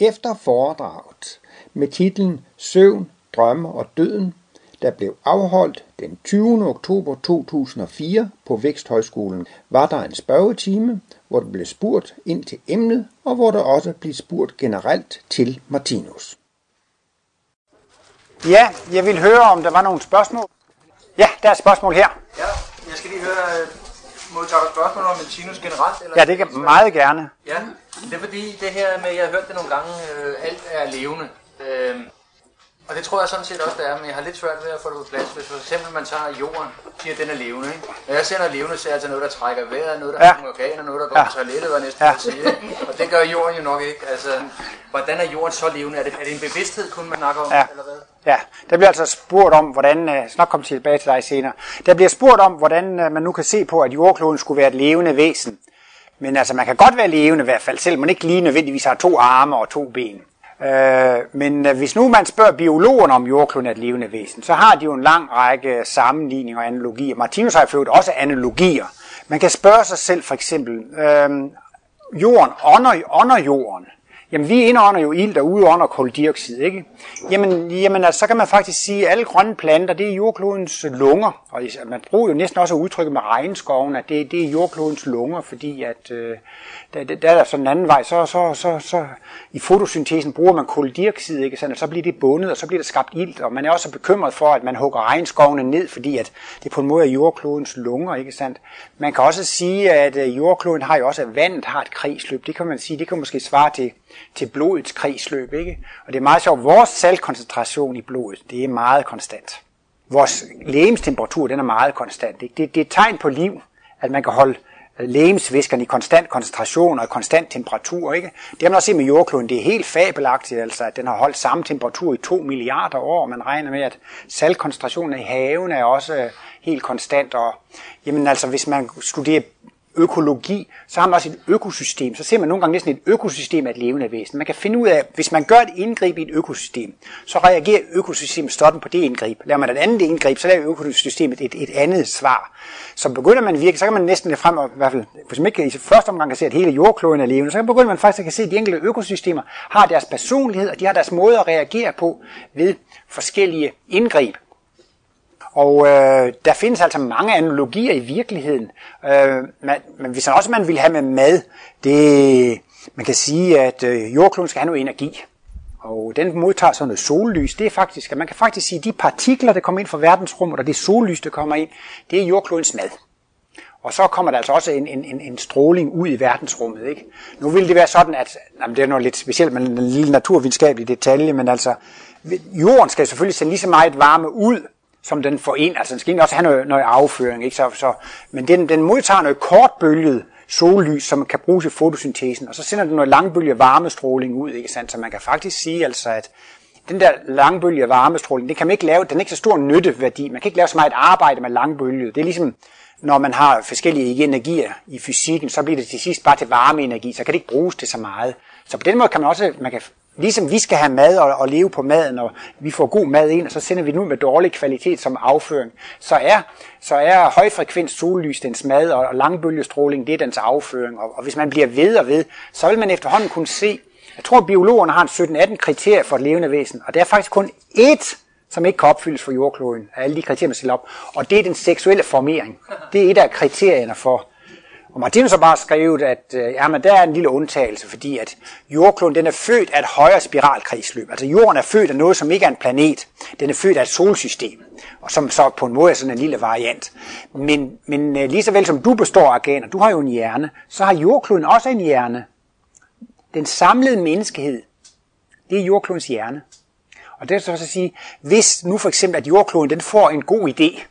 Efter foredraget med titlen Søvn, drømme og døden, der blev afholdt den 20. oktober 2004 på Væksthøjskolen, var der en spørgetime, hvor der blev spurgt ind til emnet, og hvor der også blev spurgt generelt til Martinus. Ja, jeg vil høre, om der var nogle spørgsmål. Ja, der er et spørgsmål her. Ja, jeg skal lige høre, øh, modtager spørgsmål om Martinus generelt? Eller Ja, det kan meget gerne. Ja, det er fordi det her med, jeg har hørt det nogle gange, øh, alt er levende. Øh, og det tror jeg sådan set også, det er, men jeg har lidt svært ved at få det på plads. Hvis for eksempel man tager jorden, siger, at den er levende. Ikke? Når jeg ser noget levende, så er det altså noget, der trækker vejret, noget, der Ja. har organer, noget, der går Ja. på toilettet, var næsten Ja. ja. sige. Og det gør jorden jo nok ikke. Altså, hvordan er jorden så levende? Er det, er det en bevidsthed, kun man snakker om, Ja. eller hvad? Ja, der bliver altså spurgt om, hvordan, øh, jeg skal nok komme tilbage til dig senere, der bliver spurgt om, hvordan øh, man nu kan se på, at jordkloden skulle være et levende væsen. Men altså, man kan godt være levende i hvert fald, selvom man ikke lige nødvendigvis har to arme og to ben. Øh, men øh, hvis nu man spørger biologerne om jordkloden er et levende væsen, så har de jo en lang række sammenligninger og analogier. Martinus har jo også analogier. Man kan spørge sig selv for eksempel, øh, jorden ånder, ånder jorden. Jamen, vi indånder jo ilt og udånder koldioxid, ikke? Jamen, jamen altså, så kan man faktisk sige, at alle grønne planter, det er jordklodens lunger. Og man bruger jo næsten også udtrykket med regnskoven, at det, det er jordklodens lunger, fordi at øh, der, der, der er sådan en anden vej, så, så, så, så i fotosyntesen bruger man koldioxid, ikke? Sådan, så bliver det bundet, og så bliver der skabt ilt, og man er også bekymret for, at man hugger regnskovene ned, fordi at det på en måde er jordklodens lunger, ikke sandt? Man kan også sige, at øh, jordkloden har jo også, at vandet har et kredsløb. Det kan man sige, det kan måske svare til, til blodets kredsløb, ikke? Og det er meget sjovt, vores saltkoncentration i blodet, det er meget konstant. Vores lægemstemperatur, den er meget konstant. Ikke? Det, det er et tegn på liv, at man kan holde øh, lægemsvæskerne i konstant koncentration og i konstant temperatur. Ikke? Det har man også set med jordkloden. Det er helt fabelagtigt, altså, at den har holdt samme temperatur i 2 milliarder år. Man regner med, at saltkoncentrationen i haven er også øh, helt konstant. Og, jamen, altså, hvis man studerer økologi, så har man også et økosystem. Så ser man nogle gange næsten et økosystem af et levende væsen. Man kan finde ud af, hvis man gør et indgreb i et økosystem, så reagerer økosystemet sådan på det indgreb. Laver man et andet indgreb, så laver økosystemet et, et andet svar. Så begynder man virkelig, så kan man næsten frem, og i hvert fald, hvis man ikke i første omgang kan se, at hele jordkloden er levende, så begynder man faktisk at se, at de enkelte økosystemer har deres personlighed, og de har deres måde at reagere på ved forskellige indgreb. Og øh, der findes altså mange analogier i virkeligheden. Øh, man, men hvis man også man vil have med mad, det, man kan sige, at øh, jordkloden skal have noget energi. Og den modtager sådan noget sollys. Det er faktisk, at man kan faktisk sige, at de partikler, der kommer ind fra verdensrummet, og det sollys, der kommer ind, det er jordklodens mad. Og så kommer der altså også en, en, en stråling ud i verdensrummet. Ikke? Nu vil det være sådan, at jamen det er noget lidt specielt med en lille naturvidenskabelig detalje, men altså, jorden skal selvfølgelig sende lige så meget varme ud, som den får ind. Altså den skal også have noget, noget afføring. Ikke? Så, så, men den, den modtager noget kortbølget sollys, som kan bruges i fotosyntesen, og så sender den noget langbølge varmestråling ud. Ikke sandt? Så man kan faktisk sige, altså, at den der langbølge varmestråling, det kan man ikke lave, den er ikke så stor nytteværdi. Man kan ikke lave så meget arbejde med langbølge. Det er ligesom, når man har forskellige energier i fysikken, så bliver det til sidst bare til varmeenergi, så kan det ikke bruges til så meget. Så på den måde kan man også, man kan, ligesom vi skal have mad og, og leve på maden, og vi får god mad ind, og så sender vi nu med dårlig kvalitet som afføring, så er, så er højfrekvens sollys dens mad, og, og langbølgestråling, det er dens afføring. Og, og hvis man bliver ved og ved, så vil man efterhånden kunne se, jeg tror, at biologerne har en 17-18 kriterier for et levende væsen, og der er faktisk kun ét, som ikke kan opfyldes for jordkloden, af alle de kriterier, man stiller op, og det er den seksuelle formering. Det er et af kriterierne for. Og Martinus har bare skrevet, at øh, jamen, der er en lille undtagelse, fordi at jordkloden den er født af et højere spiralkredsløb. Altså jorden er født af noget, som ikke er en planet. Den er født af et solsystem, og som så på en måde er sådan en lille variant. Men, men øh, lige så vel som du består af organer, du har jo en hjerne, så har jordkloden også en hjerne. Den samlede menneskehed, det er jordklodens hjerne. Og det er så at sige, hvis nu for eksempel, at jordkloden den får en god idé,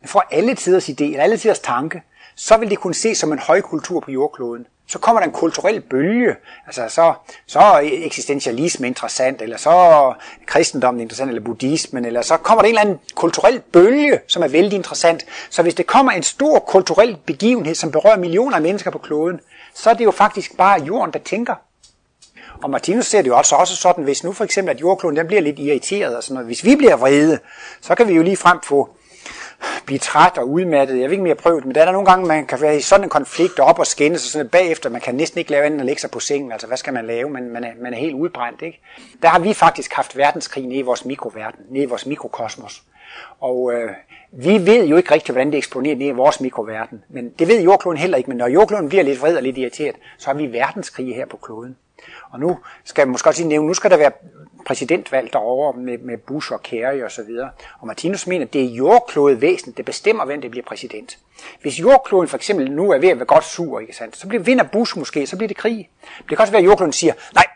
den får alle tiders idé, eller alle tiders tanke, så vil det kunne ses som en højkultur på jordkloden. Så kommer der en kulturel bølge, altså så, så er eksistentialisme interessant, eller så er kristendommen interessant, eller buddhismen, eller så kommer der en eller anden kulturel bølge, som er vældig interessant. Så hvis det kommer en stor kulturel begivenhed, som berører millioner af mennesker på kloden, så er det jo faktisk bare jorden, der tænker. Og Martinus ser det jo også, også sådan, hvis nu for eksempel, at jordkloden den bliver lidt irriteret og sådan noget. Hvis vi bliver vrede, så kan vi jo lige frem få blive træt og udmattet. Jeg ved ikke, om jeg har prøvet men der er der nogle gange, man kan være i sådan en konflikt og op og skændes, og sådan bagefter, man kan næsten ikke lave andet end at lægge sig på sengen. Altså, hvad skal man lave? Man, man, er, man er helt udbrændt, ikke? Der har vi faktisk haft verdenskrig nede i vores mikroverden, nede i vores mikrokosmos. Og øh, vi ved jo ikke rigtigt, hvordan det eksponerer ned i vores mikroverden. Men det ved jordkloden heller ikke. Men når jordkloden bliver lidt vred og lidt irriteret, så har vi verdenskrig her på kloden. Og nu skal jeg måske også lige nævne, nu skal der være præsidentvalg derovre med, med Bush og Kerry og så videre. Og Martinus mener, at det er jordklodevæsenet, der bestemmer, hvem det bliver præsident. Hvis jordkloden for eksempel nu er ved at være godt sur, ikke sandt, så bliver vinder Bush måske, så bliver det krig. Det kan også være, at jordkloden siger, nej,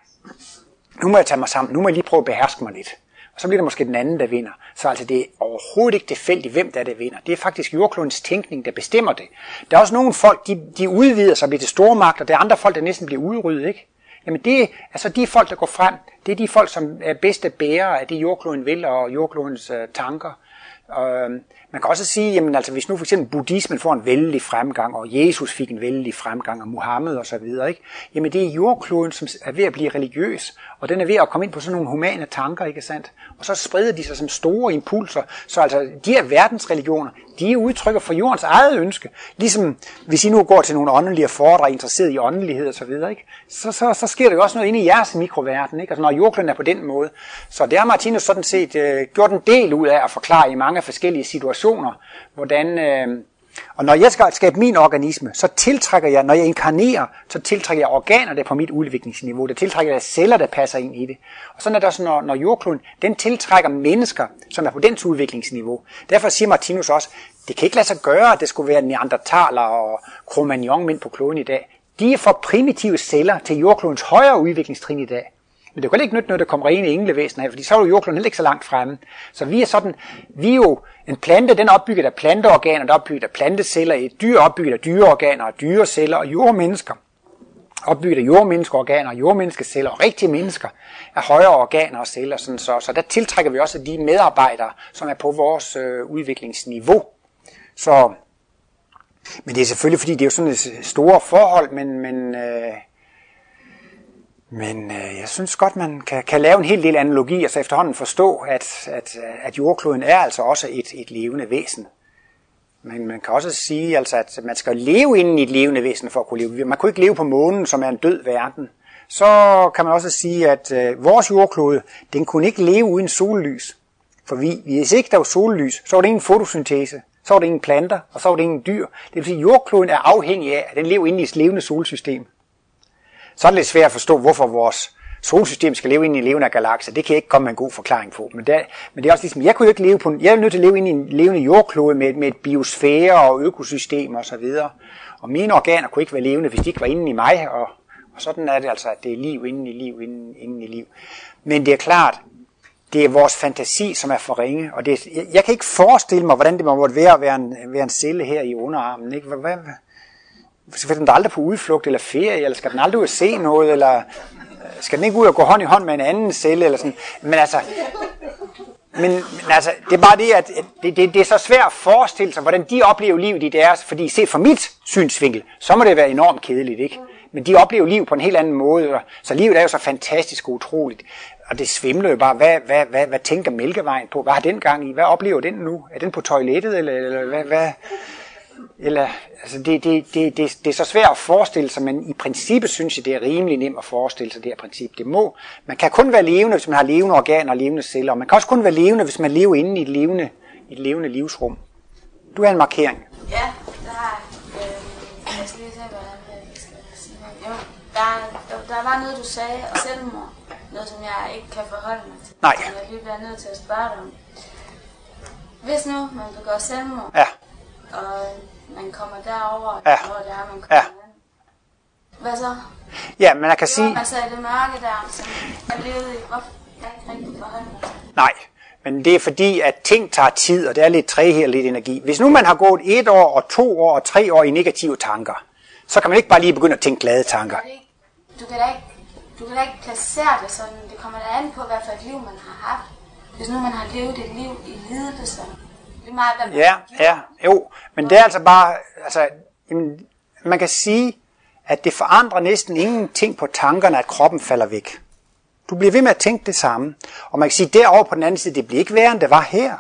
nu må jeg tage mig sammen, nu må jeg lige prøve at beherske mig lidt. Og så bliver det måske den anden, der vinder. Så altså det er overhovedet ikke tilfældigt, hvem der, er, der vinder. Det er faktisk jordklodens tænkning, der bestemmer det. Der er også nogle folk, de, de udvider sig og bliver til store magter. Der er andre folk, der næsten bliver udryddet. Ikke? Jamen det, altså de folk, der går frem, det er de folk, som er bedste bærere af det jordkloden vil og jordklodens øh, tanker. Øh, man kan også sige, jamen altså hvis nu for eksempel buddhismen får en vældig fremgang, og Jesus fik en vældig fremgang, og Muhammed og så videre, ikke? jamen det er jordkloden, som er ved at blive religiøs, og den er ved at komme ind på sådan nogle humane tanker, ikke sandt? Og så spreder de sig som store impulser, så altså de her verdensreligioner, de er udtrykker for jordens eget ønske. Ligesom hvis I nu går til nogle åndelige foredrag, interesseret i åndelighed og så videre, ikke? Så, så, så sker der jo også noget inde i jeres mikroverden, ikke? Altså når jordkloden er på den måde. Så det har Martinus sådan set øh, gjort en del ud af at forklare i mange forskellige situationer, hvordan... Øh, og når jeg skal skabe min organisme, så tiltrækker jeg, når jeg inkarnerer, så tiltrækker jeg organer, der på mit udviklingsniveau. Det tiltrækker jeg celler, der passer ind i det. Og sådan er det også, når, når jordkloden, den tiltrækker mennesker, som er på dens udviklingsniveau. Derfor siger Martinus også, det kan ikke lade sig gøre, at det skulle være neandertaler og kromagnon mænd på kloden i dag. De er for primitive celler til jordklodens højere udviklingstrin i dag. Men det kunne ikke nytte noget, der kommer rene englevæsener her, fordi så er jo jordkloden heller ikke så langt fremme. Så vi er sådan, vi er jo en plante, den er opbygget af planteorganer, der er opbygget af planteceller, et dyr opbygget af dyreorganer og dyreceller og jordmennesker opbygget af jordmenneskeorganer, jordmenneskeceller og rigtige mennesker af højere organer og celler. Sådan så, så der tiltrækker vi også de medarbejdere, som er på vores øh, udviklingsniveau. Så, men det er selvfølgelig, fordi det er jo sådan et store forhold, men, men øh, men øh, jeg synes godt, man kan, kan lave en hel del analogi, og så efterhånden forstå, at, at, at jordkloden er altså også et, et levende væsen. Men man kan også sige, altså, at man skal leve inden i et levende væsen for at kunne leve. Man kunne ikke leve på månen, som er en død verden. Så kan man også sige, at øh, vores jordklode, den kunne ikke leve uden sollys. For vi, hvis ikke der var sollys, så var det ingen fotosyntese, så var det ingen planter, og så var det ingen dyr. Det vil sige, at jordkloden er afhængig af, at den lever inde i et levende solsystem så er det lidt svært at forstå, hvorfor vores solsystem skal leve ind i en levende galakse. Det kan jeg ikke komme med en god forklaring på. Men det, men det er også ligesom, jeg kunne jo ikke leve på en, jeg er nødt til at leve ind i en levende jordklode med, med et biosfære og økosystem og så videre. Og mine organer kunne ikke være levende, hvis de ikke var inde i mig. Og, og sådan er det altså, at det er liv inden i liv, inden, inden i liv. Men det er klart, det er vores fantasi, som er for ringe. Og det, jeg, jeg kan ikke forestille mig, hvordan det må være at være en, være en celle her i underarmen. Ikke? Hvad, hvad, skal den aldrig på udflugt eller ferie, eller skal den aldrig ud og se noget, eller øh, skal den ikke ud og gå hånd i hånd med en anden celle, eller sådan. Men altså, men, men altså, det er bare det, at det, det, det er så svært at forestille sig, hvordan de oplever livet i deres, fordi set fra mit synsvinkel, så må det være enormt kedeligt, ikke? Men de oplever livet på en helt anden måde, og, så livet er jo så fantastisk og utroligt. Og det svimler jo bare, hvad, hvad, hvad, hvad tænker Mælkevejen på? Hvad har den gang i? Hvad oplever den nu? Er den på toilettet, eller, eller hvad, hvad, eller, altså det, det, det, det, det er så svært at forestille sig, men i princippet synes jeg, det er rimelig nemt at forestille sig det her princip. Det må, man kan kun være levende, hvis man har levende organer og levende celler, og man kan også kun være levende, hvis man lever inde i et levende, et levende livsrum. Du har en markering. Ja, der har øh, jeg skal lige se, hvordan jeg skal sige det. Jo, der, der, der var noget, du sagde, og selvmord. Noget, som jeg ikke kan forholde mig til. Nej. Som jeg lige bliver nødt til at spørge dig om. Hvis nu man begår selvmord, Ja, og man kommer derover, Ja. hvor det er, man kommer Ja. Hvad så? ja men jeg kan sige, man så i det mørke der, som jeg levede i. Hvorfor jeg ikke rigtig forholde nej, men det er fordi, at ting tager tid, og det er lidt træ og lidt energi. Hvis nu man har gået et år, og to år, og tre år i negative tanker, så kan man ikke bare lige begynde at tænke glade tanker. Er Du kan da ikke, du kan da ikke placere det sådan. Det kommer da an på, hvad for et liv man har haft. Hvis nu man har levet et liv i lidelse. Det er meget, hvad man Ja, ja, jo. Men det er altså bare, altså, jamen, man kan sige, at det forandrer næsten ingenting på tankerne, at kroppen falder væk. Du bliver ved med at tænke det samme. Og man kan sige, derovre på den anden side, det bliver ikke værre, end det var her.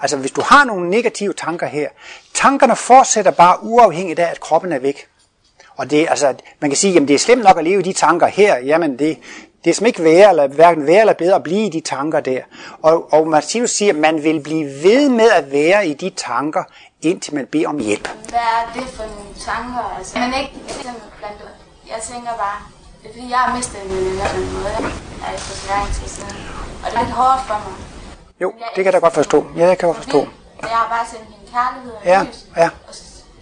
Altså hvis du har nogle negative tanker her, tankerne fortsætter bare uafhængigt af, at kroppen er væk. Og det, altså, man kan sige, jamen det er slemt nok at leve i de tanker her. Jamen det, det er som ikke værre eller, hverken værre eller bedre at blive i de tanker der. Og, og Martinus siger, at man vil blive ved med at være i de tanker, indtil man beder om hjælp. Hvad er det for nogle tanker? Altså, men ikke blandt Jeg tænker bare, det er fordi, jeg har mistet en veninde på en måde. Jeg er ikke for siden. Og det er lidt hårdt for mig. Jo, det kan jeg da godt forstå. Ja, det kan jeg godt forstå. Jeg har bare sendt min kærlighed og Ja, lys. ja. Og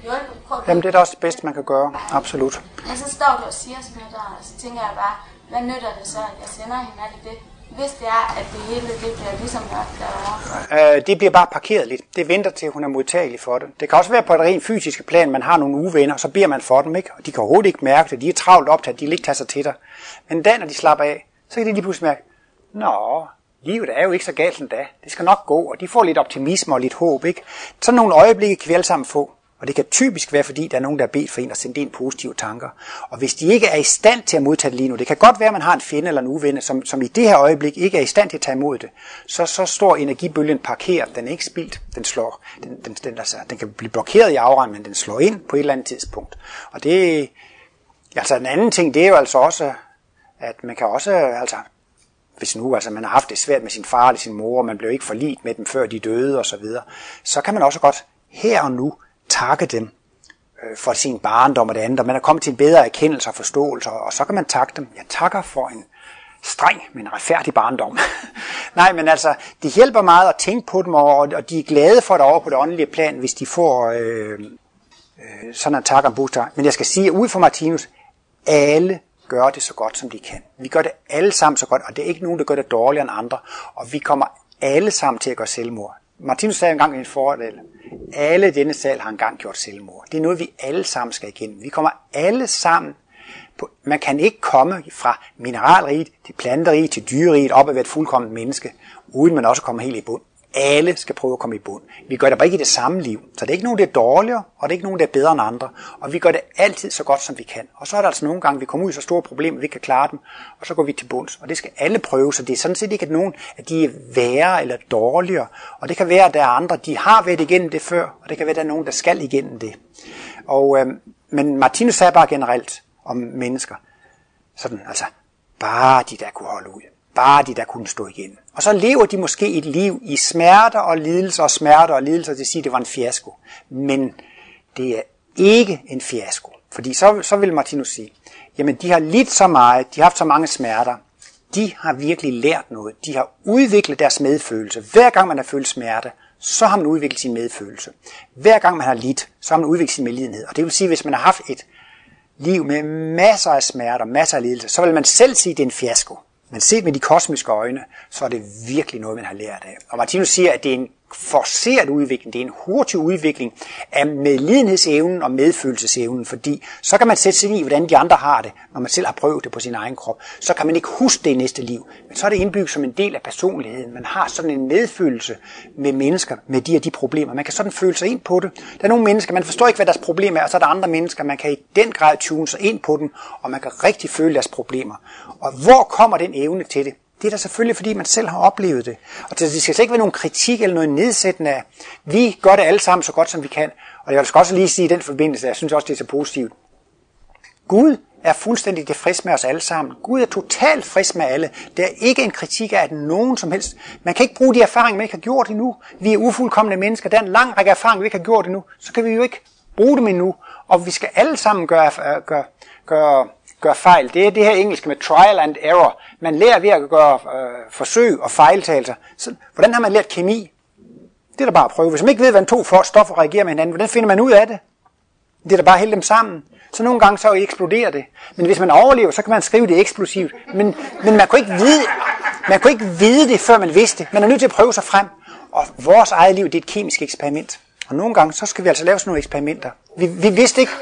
hjulpet. Jamen det er da også det bedste, man kan gøre. Absolut. Men så står du og siger sådan noget der, og så tænker jeg bare, hvad nytter det så, at jeg sender hende alt det? Hvis det er, at det hele det bliver ligesom der, der. Øh, det bliver bare parkeret lidt. Det venter til, hun er modtagelig for det. Det kan også være på et rent fysiske plan, man har nogle uvenner, så beder man for dem, ikke? Og de kan overhovedet ikke mærke det. De er travlt optaget, de vil ikke tage sig til dig. Men da, når de slapper af, så kan de lige pludselig mærke, Nå, livet er jo ikke så galt endda. Det skal nok gå, og de får lidt optimisme og lidt håb, ikke? Sådan nogle øjeblikke kan vi alle sammen få. Og det kan typisk være, fordi der er nogen, der har bedt for en at sende ind positive tanker. Og hvis de ikke er i stand til at modtage det lige nu, det kan godt være, at man har en fjende eller en uven, som, som i det her øjeblik ikke er i stand til at tage imod det, så, så står energibølgen parkeret. Den er ikke spildt. Den, slår, den, den, den, altså, den kan blive blokeret i afrand, men den slår ind på et eller andet tidspunkt. Og det, altså en anden ting, det er jo altså også, at man kan også, altså, hvis nu altså, man har haft det svært med sin far eller sin mor, og man blev ikke forlit med dem, før de døde osv., så, videre, så kan man også godt her og nu takke dem øh, for sin barndom og det andet, og man er kommet til en bedre erkendelse og forståelse, og så kan man takke dem. Jeg takker for en streng, men retfærdig barndom. Nej, men altså, det hjælper meget at tænke på dem, og, og de er glade for det over på det åndelige plan, hvis de får øh, øh, sådan en tak om booster. Men jeg skal sige, ud fra Martinus, alle gør det så godt, som de kan. Vi gør det alle sammen så godt, og det er ikke nogen, der gør det dårligere end andre, og vi kommer alle sammen til at gøre selvmord. Martinus sagde engang i en fordel, alle i denne sal har engang gjort selvmord. Det er noget, vi alle sammen skal igennem. Vi kommer alle sammen på, man kan ikke komme fra mineralriget til planteriget til dyreriget op at være et fuldkommen menneske, uden man også kommer helt i bund. Alle skal prøve at komme i bund. Vi gør det bare ikke i det samme liv. Så det er ikke nogen, der er dårligere, og det er ikke nogen, der er bedre end andre. Og vi gør det altid så godt, som vi kan. Og så er der altså nogle gange, vi kommer ud i så store problemer, at vi ikke kan klare dem, og så går vi til bunds. Og det skal alle prøve, så det er sådan set ikke, at nogen at de er værre eller dårligere. Og det kan være, at der er andre, de har været igennem det før, og det kan være, at der er nogen, der skal igennem det. Og, øh, men Martinus sagde bare generelt om mennesker, sådan, altså, bare de der kunne holde ud. Bare de der kunne stå igen. Og så lever de måske et liv i smerter og lidelser og smerter og lidelser, det siger, det var en fiasko. Men det er ikke en fiasko. Fordi så, så vil Martinus sige, jamen de har lidt så meget, de har haft så mange smerter, de har virkelig lært noget. De har udviklet deres medfølelse. Hver gang man har følt smerte, så har man udviklet sin medfølelse. Hver gang man har lidt, så har man udviklet sin medlidenhed. Og det vil sige, hvis man har haft et liv med masser af smerter, masser af lidelse, så vil man selv sige, at det er en fiasko. Men set med de kosmiske øjne, så er det virkelig noget, man har lært af. Og Martinus siger, at det er en forceret udvikling, det er en hurtig udvikling af medlidenhedsevnen og medfølelsesevnen, fordi så kan man sætte sig i, hvordan de andre har det, når man selv har prøvet det på sin egen krop. Så kan man ikke huske det i næste liv, men så er det indbygget som en del af personligheden. Man har sådan en medfølelse med mennesker med de og de problemer. Man kan sådan føle sig ind på det. Der er nogle mennesker, man forstår ikke, hvad deres problem er, og så er der andre mennesker, man kan i den grad tune sig ind på dem, og man kan rigtig føle deres problemer. Og hvor kommer den evne til det? Det er da selvfølgelig, fordi man selv har oplevet det. Og det skal slet ikke være nogen kritik eller noget nedsættende af, vi gør det alle sammen så godt, som vi kan. Og jeg skal også lige sige i den forbindelse, jeg synes også, det er så positivt. Gud er fuldstændig tilfreds med os alle sammen. Gud er totalt frisk med alle. Det er ikke en kritik af, at nogen som helst... Man kan ikke bruge de erfaringer, man ikke har gjort endnu. Vi er ufuldkommende mennesker. Der er en lang række erfaringer, vi ikke har gjort endnu. Så kan vi jo ikke bruge dem endnu. Og vi skal alle sammen gøre, gøre, gøre gør fejl. Det er det her engelske med trial and error. Man lærer ved at gøre øh, forsøg og fejltagelser. Så, hvordan har man lært kemi? Det er da bare at prøve. Hvis man ikke ved, hvordan to stoffer reagerer med hinanden, hvordan finder man ud af det? Det er da bare at hælde dem sammen. Så nogle gange så eksploderer det. Men hvis man overlever, så kan man skrive det eksplosivt. Men, men man kunne ikke vide, man kunne ikke vide det, før man vidste det. Man er nødt til at prøve sig frem. Og vores eget liv, det er et kemisk eksperiment. Og nogle gange, så skal vi altså lave sådan nogle eksperimenter. Vi, vi vidste ikke,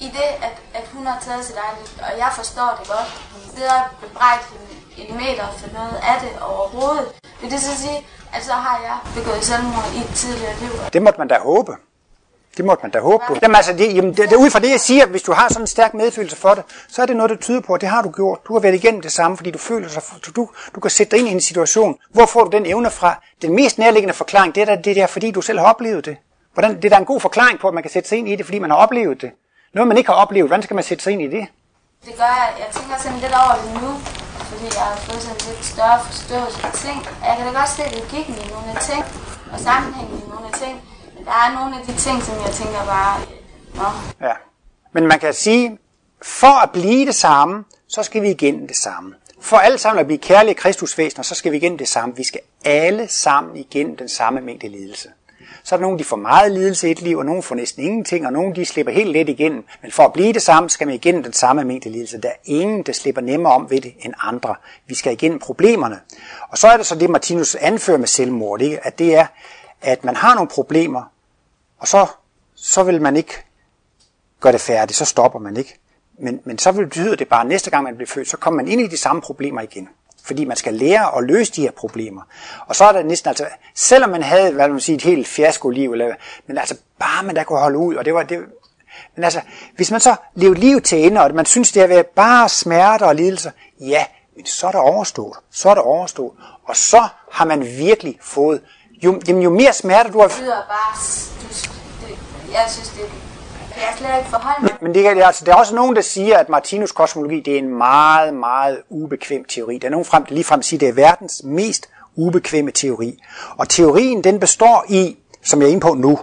i det, at, at hun har taget sit eget liv, og jeg forstår det godt, det er bebrejder en, en meter for noget af det overhovedet. Vil det så sige, at så har jeg begået selvmord i et tidligere liv? Det måtte man da håbe. Det måtte man da håbe på. Jamen altså, det, jamen, det, det, ud fra det, jeg siger, hvis du har sådan en stærk medfølelse for det, så er det noget, der tyder på, at det har du gjort. Du har været igennem det samme, fordi du føler sig, du, du kan sætte dig ind i en situation. Hvor får du den evne fra? Den mest nærliggende forklaring, det er, der, det er fordi du selv har oplevet det. Hvordan, det er da en god forklaring på, at man kan sætte sig ind i det, fordi man har oplevet det. Noget, man ikke har oplevet, hvordan skal man sætte sig ind i det? Det gør jeg. Jeg tænker simpelthen lidt over det nu, fordi jeg har fået sådan lidt større forståelse af ting. Og jeg kan da godt se logikken i nogle af ting, og sammenhængen i nogle af ting. Men der er nogle af de ting, som jeg tænker bare, nå, Ja. Men man kan sige, for at blive det samme, så skal vi igennem det samme. For alle sammen at blive kærlige kristusvæsener, så skal vi igennem det samme. Vi skal alle sammen igennem den samme mængde lidelse. Så er der nogen, de får meget lidelse i et liv, og nogen får næsten ingenting, og nogen de slipper helt let igennem. Men for at blive det samme, skal man igennem den samme mængde lidelse. Der er ingen, der slipper nemmere om ved det end andre. Vi skal igennem problemerne. Og så er det så det, Martinus anfører med selvmord, ikke? at det er, at man har nogle problemer, og så, så vil man ikke gøre det færdigt, så stopper man ikke. Men, men så vil betyder det bare, at næste gang man bliver født, så kommer man ind i de samme problemer igen. Fordi man skal lære at løse de her problemer. Og så er der næsten altså, selvom man havde, hvad vil man sige, et helt fiasko-liv, eller, men altså bare man der kunne holde ud, og det var, det, men altså, hvis man så lever liv til ende, og man synes, det har været bare smerter og lidelser, ja, men så er der overstået. Så er der overstået. Og så har man virkelig fået, jo, jamen, jo mere smerter du har, det lyder bare, du, det, jeg synes, det kan jeg slet ikke forholde mig. Men det, er- altså, der er også nogen, der siger, at Martinus kosmologi det er en meget, meget ubekvem teori. Der er nogen frem, ligefrem siger, at det er verdens mest ubekvemme teori. Og teorien den består i, som jeg er inde på nu,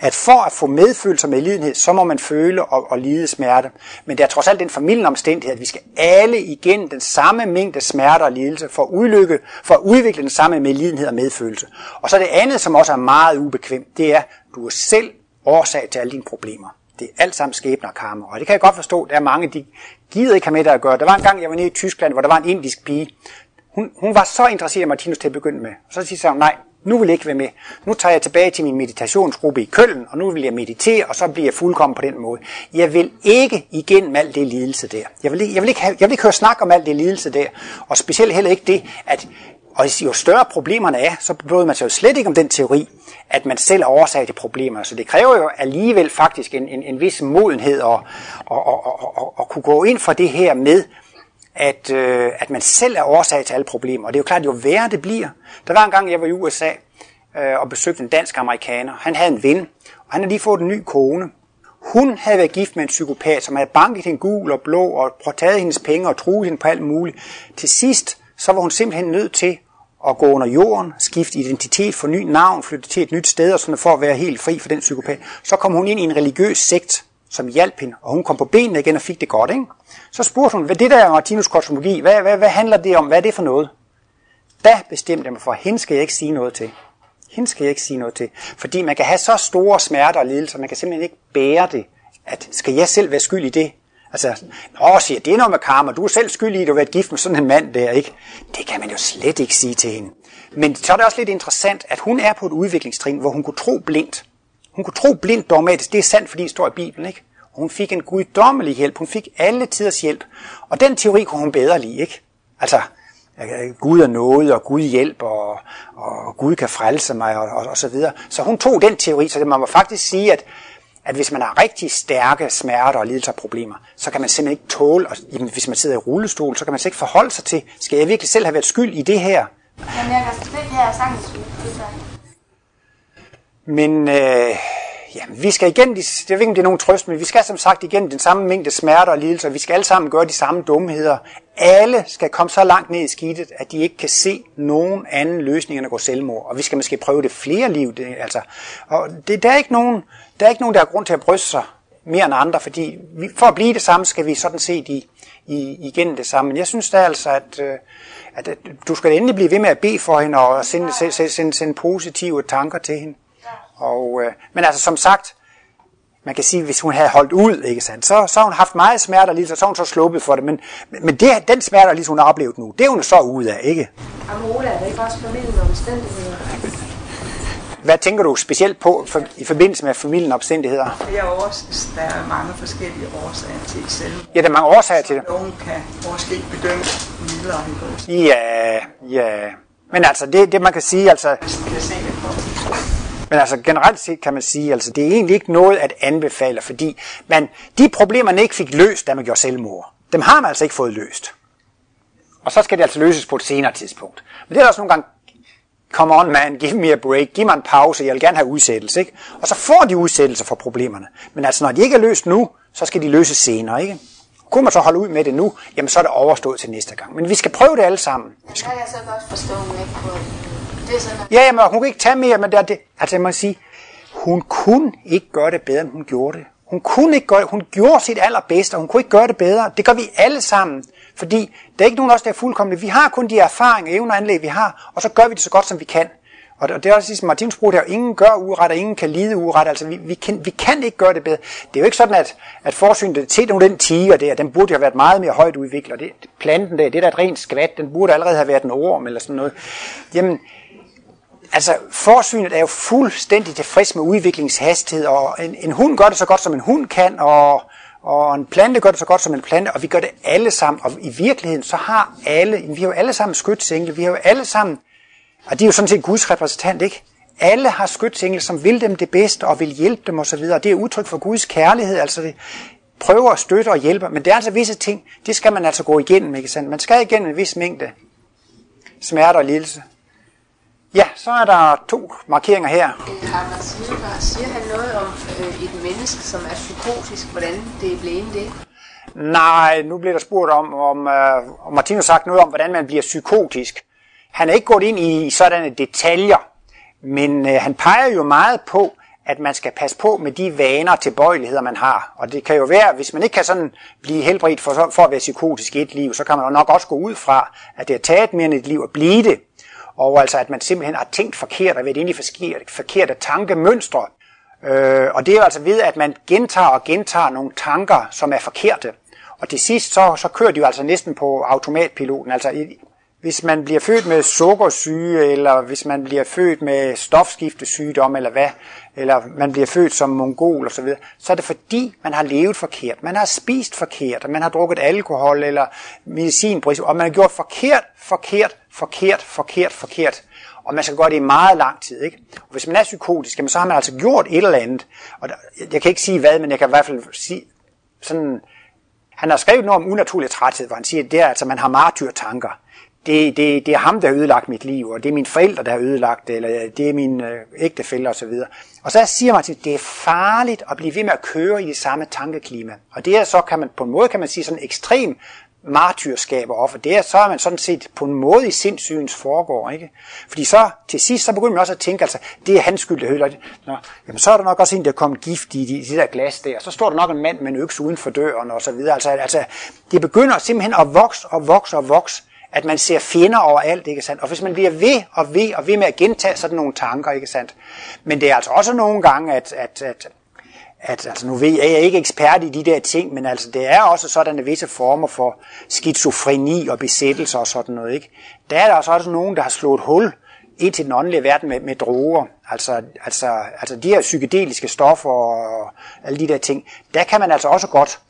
at for at få medfølelse med lidenhed, så må man føle og, og lide smerte. Men det er trods alt den familien omstændighed, at vi skal alle igen den samme mængde smerte og lidelse for at, udlykke, for at udvikle den samme medlidenhed og medfølelse. Og så det andet, som også er meget ubekvemt, det er, at du er selv årsag til alle dine problemer. Det er alt sammen skæbner og karma. Og det kan jeg godt forstå, der er mange, de gider ikke have med det at gøre. Der var en gang, jeg var nede i Tyskland, hvor der var en indisk pige. Hun, hun var så interesseret i Martinus til at begynde med. Og så siger hun, nej, nu vil jeg ikke være med. Nu tager jeg tilbage til min meditationsgruppe i Køln, og nu vil jeg meditere, og så bliver jeg fuldkommen på den måde. Jeg vil ikke igennem alt det lidelse der. Jeg vil, ikke- jeg vil, ikke, have, jeg vil ikke høre snak om alt det lidelse der. Og specielt heller ikke det, at og jo større problemerne er, så bryder man sig jo slet ikke om den teori, at man selv er årsag til problemerne. Så det kræver jo alligevel faktisk en, en, en vis modenhed at, at, at, at, at, at kunne gå ind for det her med, at, øh, at man selv er årsag til alle problemer. Og det er jo klart, jo værre det bliver. Der var en gang, jeg var i USA øh, og besøgte en dansk amerikaner. Han havde en ven, og han havde lige fået en ny kone. Hun havde været gift med en psykopat, som havde banket hende gul og blå og taget hendes penge og truet hende på alt muligt. Til sidst, så var hun simpelthen nødt til at gå under jorden, skifte identitet, få ny navn, flytte til et nyt sted, og sådan for at være helt fri for den psykopat. Så kom hun ind i en religiøs sekt, som hjalp hende, og hun kom på benene igen og fik det godt. Ikke? Så spurgte hun, hvad det der er Martinus kosmologi, hvad, hvad, hvad handler det om, hvad er det for noget? Da bestemte jeg mig for, hende skal jeg ikke sige noget til. Hende skal jeg ikke sige noget til. Fordi man kan have så store smerter og lidelser, man kan simpelthen ikke bære det. At skal jeg selv være skyld i det? Altså, nå, siger, det er noget med karma, du er selv skyldig i, at du har været gift med sådan en mand der, ikke? Det kan man jo slet ikke sige til hende. Men så er det også lidt interessant, at hun er på et udviklingstrin, hvor hun kunne tro blindt. Hun kunne tro blindt dogmatisk. Det er sandt, fordi det står i Bibelen, ikke? Og hun fik en guddommelig hjælp. Hun fik alle tiders hjælp. Og den teori kunne hun bedre lide, ikke? Altså, øh, øh, Gud er noget, og Gud hjælper, og, og Gud kan frelse mig, og, og, og så videre. Så hun tog den teori, så det man må faktisk sige, at, at hvis man har rigtig stærke smerter og lidelser og problemer, så kan man simpelthen ikke tåle, og, jamen, hvis man sidder i rullestol, så kan man slet ikke forholde sig til, skal jeg virkelig selv have været skyld i det her? Jamen, jeg kan slet ikke have sagtens det. Men øh, ja, vi skal igen, jeg ved ikke om det er nogen trøst, men vi skal som sagt igen den samme mængde smerter og lidelser. Vi skal alle sammen gøre de samme dumheder. Alle skal komme så langt ned i skidtet, at de ikke kan se nogen anden løsning end at gå selvmord. Og vi skal måske prøve det flere liv. Det, altså. Og det, der, er ikke nogen, der er ikke nogen, der har grund til at bryste sig mere end andre, fordi vi, for at blive det samme, skal vi sådan set i, i, igennem det samme. Men jeg synes da altså, at, øh, at, at du skal endelig blive ved med at bede for hende og sende, sende, sende, sende positive tanker til hende. Og, øh, men altså som sagt, man kan sige, hvis hun havde holdt ud, ikke sandt, så, så har hun haft meget smerte og lidelse, så har hun så sluppet for det. Men, men det, den smerte og lidelse, hun har oplevet nu, det er hun så ude af, ikke? Amola, er det ikke også formidlende omstændigheder? Hvad tænker du specielt på for, i forbindelse med familien omstændigheder? Flere års, der er mange forskellige årsager til selv. Ja, der er mange årsager til det. Nogen kan måske bedømme mildere end. Ja, ja. Men altså, det, det man kan sige, altså, Jeg. Men altså generelt set kan man sige, altså det er egentlig ikke noget at anbefale, fordi man, de problemer, man ikke fik løst, da man gjorde selvmord, dem har man altså ikke fået løst. Og så skal det altså løses på et senere tidspunkt. Men det er også nogle gange, come on man, give me a break, giv mig en pause, jeg vil gerne have udsættelse. Ikke? Og så får de udsættelse for problemerne. Men altså når de ikke er løst nu, så skal de løses senere. Ikke? Kunne man så holde ud med det nu, jamen så er det overstået til næste gang. Men vi skal prøve det alle sammen. Det kan jeg så godt forstå, hun ikke kunne. Det er sådan, at Ja, jamen, hun kan ikke tage mere, men det er det. Altså, jeg må sige, hun kunne ikke gøre det bedre, end hun gjorde det. Hun kunne ikke gøre. Hun gjorde sit allerbedste, og hun kunne ikke gøre det bedre. Det gør vi alle sammen. Fordi der er ikke nogen af os, der er fuldkommende. Vi har kun de erfaringer, evner og anlæg, vi har, og så gør vi det så godt, som vi kan. Og det er også ligesom Martins brug der, ingen gør uret, og ingen kan lide uret. Altså, vi, vi, kan, vi kan ikke gøre det bedre. Det er jo ikke sådan, at, at forsynet til den tiger der, den burde jo have været meget mere højt udviklet. Og det, planten der, det er da et rent skvat, den burde allerede have været en orm eller sådan noget. Jamen, altså forsynet er jo fuldstændig tilfreds med udviklingshastighed, og en, en hund gør det så godt, som en hund kan, og, og en plante gør det så godt, som en plante, og vi gør det alle sammen. Og i virkeligheden, så har alle, vi har jo alle sammen skytsengle, vi har jo alle sammen, og de er jo sådan set Guds repræsentant, ikke? Alle har skytsengle, som vil dem det bedste, og vil hjælpe dem osv., og det er udtryk for Guds kærlighed, altså det, prøver at støtte og hjælpe, men det er altså visse ting, det skal man altså gå igennem, ikke sandt? Man skal igennem en vis mængde smerte og lidelse. Ja, så er der to markeringer her. Harald Silberg, siger han noget om øh, et menneske, som er psykotisk, hvordan det blevet det? Nej, nu bliver der spurgt om, om, øh, om Martin har sagt noget om, hvordan man bliver psykotisk. Han er ikke gået ind i sådanne detaljer, men øh, han peger jo meget på, at man skal passe på med de vaner og tilbøjeligheder, man har. Og det kan jo være, hvis man ikke kan sådan blive helbredt for, for at være psykotisk i et liv, så kan man jo nok også gå ud fra, at det har taget mere end et liv at blive det. Og altså, at man simpelthen har tænkt forkert og været inde i forkerte, forkerte tankemønstre. Øh, og det er altså ved, at man gentager og gentager nogle tanker, som er forkerte. Og til sidst, så, så kører de jo altså næsten på automatpiloten. Altså, i, hvis man bliver født med sukkersyge, eller hvis man bliver født med stofskiftesygdom, eller hvad, eller man bliver født som mongol og så videre, så er det fordi, man har levet forkert. Man har spist forkert, og man har drukket alkohol eller medicin, og man har gjort forkert, forkert, forkert, forkert, forkert. Og man skal gøre det i meget lang tid. Ikke? Og hvis man er psykotisk, jamen, så har man altså gjort et eller andet. Og der, jeg kan ikke sige hvad, men jeg kan i hvert fald sige sådan... Han har skrevet noget om unaturlig træthed, hvor han siger, at det er altså, man har martyrtanker det, det, det er ham, der har ødelagt mit liv, og det er mine forældre, der har ødelagt det, eller det er min øh, ægtefælle osv. Og så siger man, at det er farligt at blive ved med at køre i det samme tankeklima. Og det er så, kan man på en måde kan man sige, sådan ekstrem martyrskab offer. det er, så er man sådan set på en måde i sindssygens foregår, ikke? Fordi så til sidst, så begynder man også at tænke, altså, det er hans skyld, det hører Nå, jamen så er der nok også en, der er kommet gift i de, de der glas der, og så står der nok en mand med en økse uden for døren, og så videre. Altså, altså, det begynder simpelthen at vokse og vokse og vokse, at man ser fjender overalt, ikke sandt? Og hvis man bliver ved og ved og ved med at gentage sådan nogle tanker, ikke sandt? Men det er altså også nogle gange, at, at, at, at altså nu ved jeg, jeg er ikke ekspert i de der ting, men altså det er også sådan visse former for skizofreni og besættelse og sådan noget, ikke? Der er der også, også nogen, der har slået hul ind til den åndelige verden med, med droger, altså, altså, altså de her psykedeliske stoffer og alle de der ting, der kan man altså også godt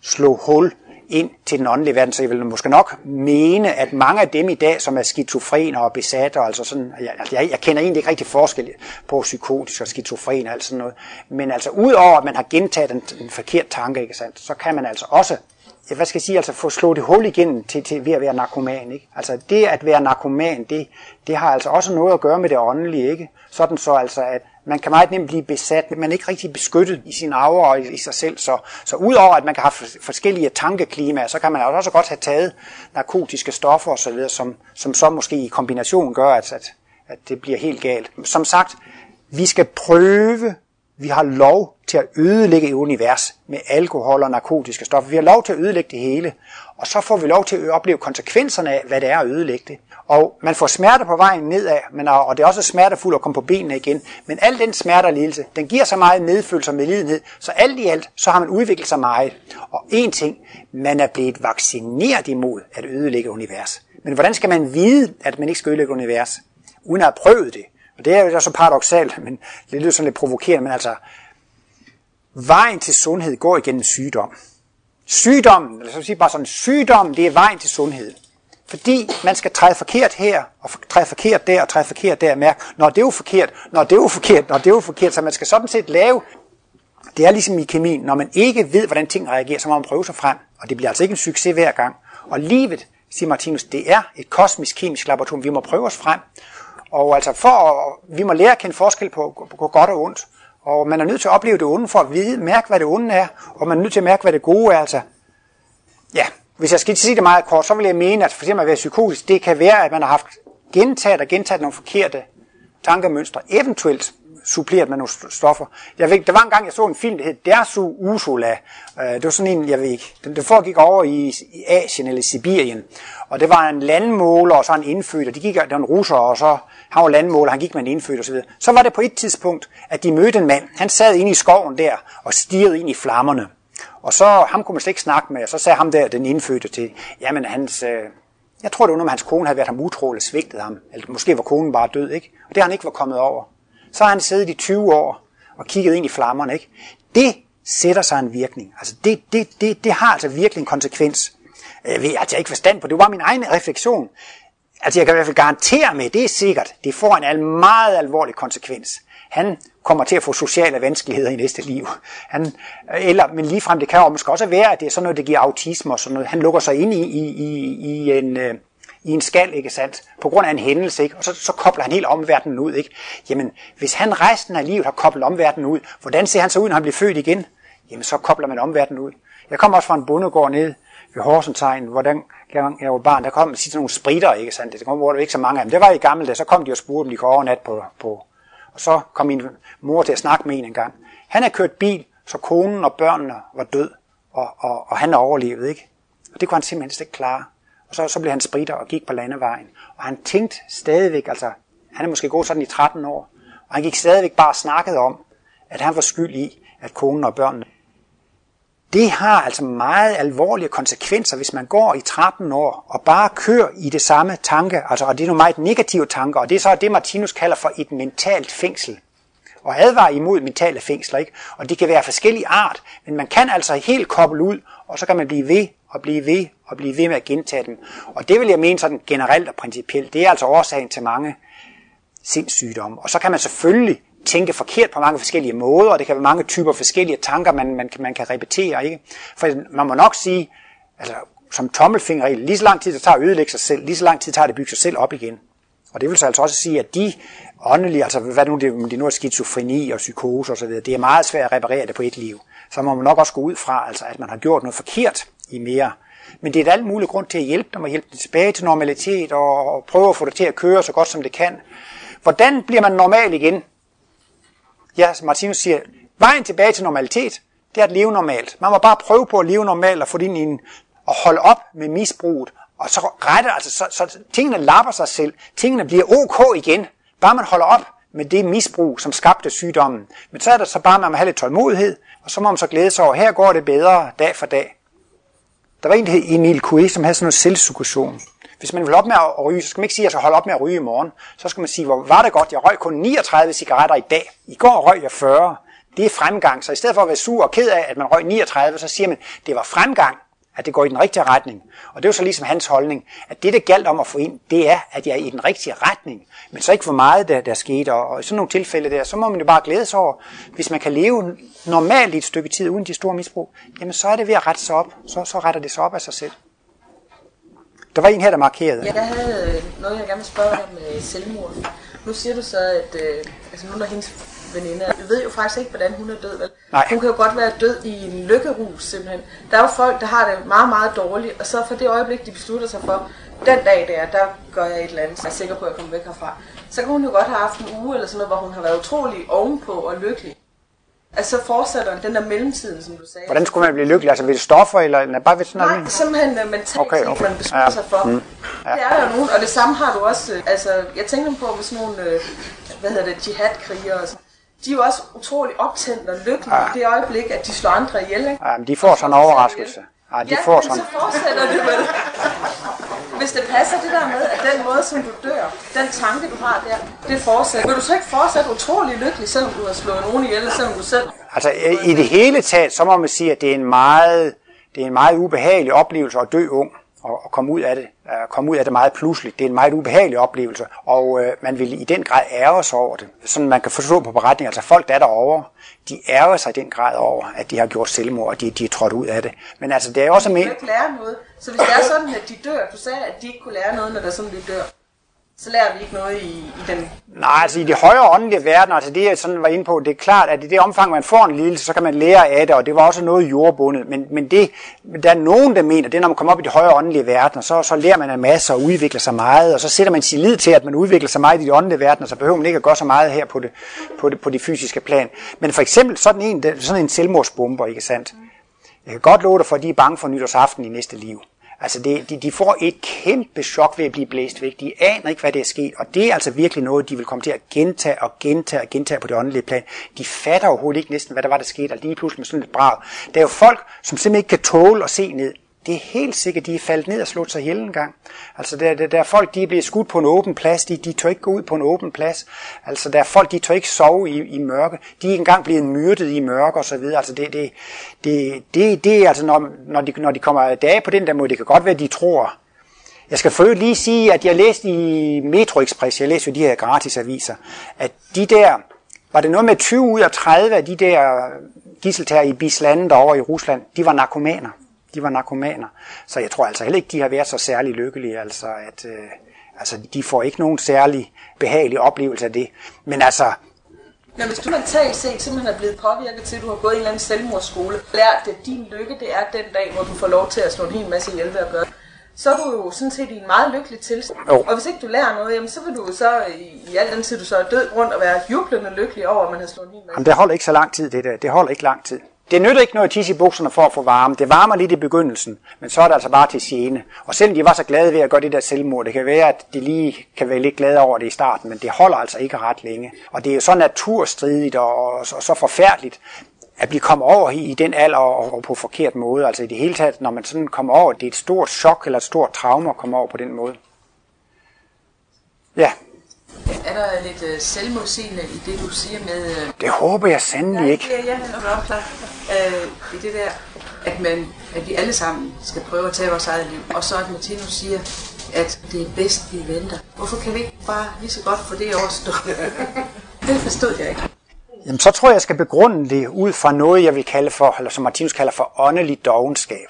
slå hul ind til den åndelige verden, så jeg vil måske nok mene, at mange af dem i dag, som er skizofrener og besatte, altså sådan, jeg, altså, jeg, jeg kender egentlig ikke rigtig forskel på psykotisk og skizofren og alt sådan noget, men altså udover at man har gentaget en, en forkert tanke, ikke sandt, så kan man altså også hvad skal jeg sige, altså få slået det hul igennem til, til ved at være narkoman. Ikke? Altså det at være narkoman, det, det har altså også noget at gøre med det åndelige. Ikke? Sådan så altså, at man kan meget nemt blive besat, men man er ikke rigtig beskyttet i sin aura og i, i sig selv. Så, så udover at man kan have forskellige tankeklimaer, så kan man også godt have taget narkotiske stoffer osv., som, som så måske i kombination gør, at, at, at det bliver helt galt. Som sagt, vi skal prøve vi har lov til at ødelægge et univers med alkohol og narkotiske stoffer. Vi har lov til at ødelægge det hele. Og så får vi lov til at opleve konsekvenserne af, hvad det er at ødelægge det. Og man får smerte på vejen nedad, men, og det er også smertefuldt at komme på benene igen. Men al den smerte og lidelse, den giver så meget medfølelse og medlidenhed, så alt i alt, så har man udviklet sig meget. Og en ting, man er blevet vaccineret imod at ødelægge univers. Men hvordan skal man vide, at man ikke skal ødelægge univers, uden at have prøvet det? Og det er jo så paradoxalt, men det lyder sådan lidt provokerende, men altså, vejen til sundhed går igennem sygdom. Sygdom, eller så sige bare sådan, sygdom, det er vejen til sundhed. fordi man skal træde forkert her, og træde forkert der, og træde forkert der, mærke, når det er jo forkert, når det er jo forkert, når det er jo forkert, så man skal sådan set lave, det er ligesom i kemien, når man ikke ved, hvordan ting reagerer, så må man prøve sig frem, og det bliver altså ikke en succes hver gang. Og livet, siger Martinus, det er et kosmisk kemisk laboratorium, vi må prøve os frem, og altså for at, vi må lære at kende forskel på, på godt og ondt, og man er nødt til at opleve det onde for at vide, mærke, hvad det onde er, og man er nødt til at mærke, hvad det gode er. Altså, ja, hvis jeg skal sige det meget kort, så vil jeg mene, at for eksempel at være psykotisk, det kan være, at man har haft gentaget og gentaget nogle forkerte tankemønstre, eventuelt suppleret med nogle stoffer. Jeg ved, der var en gang, jeg så en film, der hed Dersu Usula. Øh, det var sådan en, jeg ved ikke, Den, det foregik over i, i Asien eller Sibirien. Og det var en landmåler og så en indfødt, og de gik, der var en russer, og så han var landmåler, han gik med en indfødt osv. Så, så var det på et tidspunkt, at de mødte en mand. Han sad inde i skoven der og stirrede ind i flammerne. Og så ham kunne man slet ikke snakke med, og så sagde ham der, den indfødte til, jamen hans, øh, jeg tror det var noget med, hans kone havde været ham utro eller svigtet ham. Eller måske var konen bare død, ikke? Og det har han ikke var kommet over. Så har han siddet i 20 år og kigget ind i flammerne, ikke? Det sætter sig en virkning. Altså det, det, det, det har altså virkelig en konsekvens. Jeg ved, altså jeg ikke forstand på det. var min egen refleksion. Altså jeg kan i hvert fald garantere med, det er sikkert, det får en al meget alvorlig konsekvens. Han kommer til at få sociale vanskeligheder i næste liv. Han, eller, men ligefrem det kan jo måske også være, at det er sådan noget, der giver autisme og sådan noget. Han lukker sig ind i, i, i, i en, øh, i en skal, ikke sandt? På grund af en hændelse, ikke? Og så, så kobler han hele omverdenen ud, ikke? Jamen, hvis han resten af livet har koblet omverdenen ud, hvordan ser han så ud, når han bliver født igen? Jamen, så kobler man omverdenen ud. Jeg kommer også fra en bondegård ned ved Horsenstegn, hvordan jeg var barn, der kom sådan nogle spritter, ikke sandt? Det kom, hvor der ikke så mange af dem. Det var i gamle dage, så kom de og spurgte, om de kunne overnat på, på. Og så kom min mor til at snakke med en en gang. Han har kørt bil, så konen og børnene var død, og, og, og han er overlevet, ikke? Og det kunne han simpelthen ikke klare. Og så, så blev han spritter og gik på landevejen. Og han tænkte stadigvæk, altså, han er måske gået sådan i 13 år, og han gik stadigvæk bare og snakkede om, at han var skyld i, at konen og børnene det har altså meget alvorlige konsekvenser, hvis man går i 13 år og bare kører i det samme tanke, altså, og det er nogle meget negative tanker, og det er så det, Martinus kalder for et mentalt fængsel. Og advarer imod mentale fængsler, ikke? Og det kan være forskellige art, men man kan altså helt koble ud, og så kan man blive ved og blive ved og blive ved med at gentage dem. Og det vil jeg mene sådan generelt og principielt, det er altså årsagen til mange sindssygdomme. Og så kan man selvfølgelig tænke forkert på mange forskellige måder, og det kan være mange typer forskellige tanker, man, man, man kan repetere. Ikke? For man må nok sige, altså, som tommelfinger, lige så lang tid det tager at ødelægge sig selv, lige så lang tid tager det at bygge sig selv op igen. Og det vil så altså også sige, at de åndelige, altså hvad nu det, det nu er skizofreni og psykose osv., det er meget svært at reparere det på et liv. Så må man nok også gå ud fra, altså, at man har gjort noget forkert i mere. Men det er et alt muligt grund til at hjælpe dem og hjælpe dem tilbage til normalitet og, og prøve at få det til at køre så godt som det kan. Hvordan bliver man normal igen? Ja, Martinus siger, vejen tilbage til normalitet, det er at leve normalt. Man må bare prøve på at leve normalt og få det ind i en, og holde op med misbruget. Og så retter, altså, så, så tingene lapper sig selv. Tingene bliver ok igen. Bare man holder op med det misbrug, som skabte sygdommen. Men så er der så bare, at man må have lidt tålmodighed, og så må man så glæde sig over, her går det bedre dag for dag. Der var en, der hed Emil Coué, som havde sådan noget selvsuggestion. Hvis man vil op med at ryge, så skal man ikke sige, at jeg skal holde op med at ryge i morgen. Så skal man sige, hvor var det godt, jeg røg kun 39 cigaretter i dag. I går røg jeg 40. Det er fremgang. Så i stedet for at være sur og ked af, at man røg 39, så siger man, det var fremgang, at det går i den rigtige retning. Og det er jo så ligesom hans holdning, at det, det galt om at få ind, det er, at jeg er i den rigtige retning. Men så ikke for meget, der, der skete. Og i sådan nogle tilfælde der, så må man jo bare glæde sig over, hvis man kan leve normalt i et stykke tid uden de store misbrug, jamen så er det ved at rette sig op. Så, så retter det sig op af sig selv. Der var en her, der markerede. Ja, jeg havde øh, noget, jeg gerne vil spørge om med selvmord. Nu siger du så, at øh, altså nogle af hendes veninder, vi ved jo faktisk ikke, hvordan hun er død, vel? Nej. Hun kan jo godt være død i en lykkerus, simpelthen. Der er jo folk, der har det meget, meget dårligt, og så for det øjeblik, de beslutter sig for, den dag der, der gør jeg et eller andet, så jeg er sikker på, at jeg kommer væk herfra. Så kan hun jo godt have haft en uge eller sådan noget, hvor hun har været utrolig ovenpå og lykkelig. Altså så fortsætter den der mellemtiden, som du sagde. Hvordan skulle man blive lykkelig? Altså ved stoffer, eller, eller bare ved sådan noget? Nej, simpelthen uh, mentalt Okay, okay, man beslutter Ja. sig for. Mm. Ja. Det er der nogen, og det samme har du også, øh, altså jeg tænker på med sådan nogle, øh, hvad hedder det, jihadkrigere og sådan. De er jo også utrolig optændt og lykkelige Ja. i det øjeblik, at de slår andre ihjel, ikke? Ja, men de får sådan en overraskelse. Ja, de ja, får sådan. så fortsætter det vel. Hvis det passer det der med, at den måde, som du dør, den tanke, du har der, det fortsætter. Vil du så ikke fortsætte utrolig lykkelig, selvom du har slået nogen ihjel, selvom du selv... Altså i det hele taget, så må man sige, at det er en meget, det er en meget ubehagelig oplevelse at dø ung. Og, og komme ud af det, uh, komme ud af det meget pludseligt. Det er en meget ubehagelig oplevelse, og uh, man vil i den grad ære sig over det. Sådan man kan forstå på beretningen, altså folk der er derovre, de ærger sig i den grad over, at de har gjort selvmord, og de, de er trådt ud af det. Men altså, det er jo også... Men de kan ikke lære noget. Så hvis det er sådan, at de dør, du sagde, at de ikke kunne lære noget, når der er sådan, de dør, så lærer vi ikke noget i, i den... nej, altså i de højere åndelige verdener, altså det jeg sådan var inde på, det er klart, at i det omfang, man får en lidelse, så kan man lære af det, og det var også noget jordbundet. Men, men det, der er nogen, der mener, det er, når man kommer op i de højere åndelige verdener, så, så lærer man en masse og udvikler sig meget, og så sætter man sin lid til, at man udvikler sig meget i de åndelige verdener, så behøver man ikke at gøre så meget her på det, på det, på det fysiske plan. Men for eksempel sådan en, sådan en selvmordsbomber, ikke sandt? Jeg kan godt love dig for, at de er bange for nytårsaften i næste liv. Altså det, de, de får et kæmpe chok ved at blive blæst væk. De aner ikke, hvad der er sket, og det er altså virkelig noget, de vil komme til at gentage og gentage og gentage på det åndelige plan. De fatter overhovedet ikke næsten, hvad der var, der skete, og lige pludselig med sådan et brag. Der er jo folk, som simpelthen ikke kan tåle at se ned. Det er helt sikkert, de er faldet ned og slået sig ihjel en gang. Altså der, der, der er folk, de er blevet skudt på en åben plads, de, de tør ikke gå ud på en åben plads. Altså der er folk, de tør ikke sove i, i mørke. De er engang blevet myrdet i mørke og så videre. Altså det, det, det, det, det er altså, når, når, de, når de kommer dage på den der måde, det kan godt være, de tror, jeg skal for lige sige, at jeg læste i Metro Express, jeg læste jo de her gratisaviser, at de der, var det noget med 20 ud af 30 af de der øh, gisseltager i Bislande derovre i Rusland, de var narkomaner. De var narkomaner. Så jeg tror altså heller ikke, de har været så særlig lykkelige, altså at øh, altså, de får ikke nogen særlig behagelig oplevelse af det. Men altså, Men hvis du mentalt set simpelthen er blevet påvirket til, at du har gået i en eller anden selvmordsskole, lært at din lykke, det er den dag, hvor du får lov til at slå en hel masse ihjel ved at gøre, så er du jo sådan set i en meget lykkelig tilstand. Jo. Og hvis ikke du lærer noget, jamen, så vil du så i, i al den tid, du så er død rundt og være jublende lykkelig over, at man har slået en hel masse. Jamen, det holder ikke så lang tid, det der. Det holder ikke lang tid. Det nytter ikke noget at tisse i bukserne for at få varme. Det varmer lidt i begyndelsen, men så er det altså bare til gene. Og selvom de var så glade ved at gøre det der selvmord, det kan være, at de lige kan være lidt glade over det i starten, men det holder altså ikke ret længe. Og det er jo så naturstridigt og, og, og så forfærdeligt, at blive kommet over i, i den alder og, og på forkert måde. Altså i det hele taget, når man sådan kommer over, det er et stort chok eller et stort traume at komme over på den måde. Ja, er der lidt øh, selvmodsigende i det, du siger med... Øh, det håber jeg sandelig ikke. Ja, ja, ja, opklart. Øh, I det der, at, man, at vi alle sammen skal prøve at tage vores eget liv. Og så at Martinus siger, at det er bedst, vi venter. Hvorfor kan vi ikke bare lige så godt få det overstået? det forstod jeg ikke. Jamen, så tror jeg, jeg skal begrunde det ud fra noget, jeg vil kalde for, eller som Martinus kalder for åndelig dogenskab.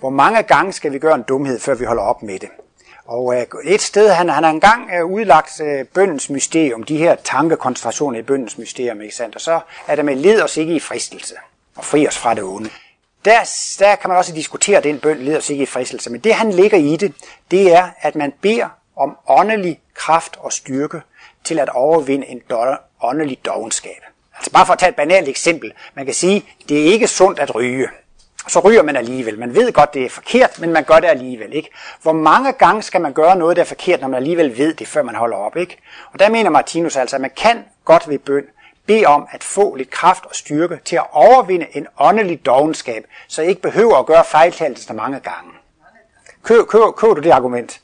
Hvor mange gange skal vi gøre en dumhed, før vi holder op med det? Og øh, et sted, han, han har engang øh, udlagt øh, bøndens mysterium, de her tankekoncentrationer i bøndens mysterium, ikke sandt? Og så er det med led os ikke i fristelse, og fri os fra det onde. Der, der kan man også diskutere den bøn, led os ikke i fristelse, men det han ligger i det, det er, at man beder om åndelig kraft og styrke til at overvinde en do- åndelig dogenskab. Altså bare for at tage et banalt eksempel. Man kan sige, det er ikke sundt at ryge. Så ryger man alligevel. Man ved godt, det er forkert, men man gør det alligevel. Ikke? Hvor mange gange skal man gøre noget, der er forkert, når man alligevel ved det, før man holder op? Ikke? Og der mener Martinus altså, at man kan godt ved bøn bede om at få lidt kraft og styrke til at overvinde en åndelig dogenskab, så I ikke behøver at gøre fejltagelser mange gange. Køb, køb, køb du det argument?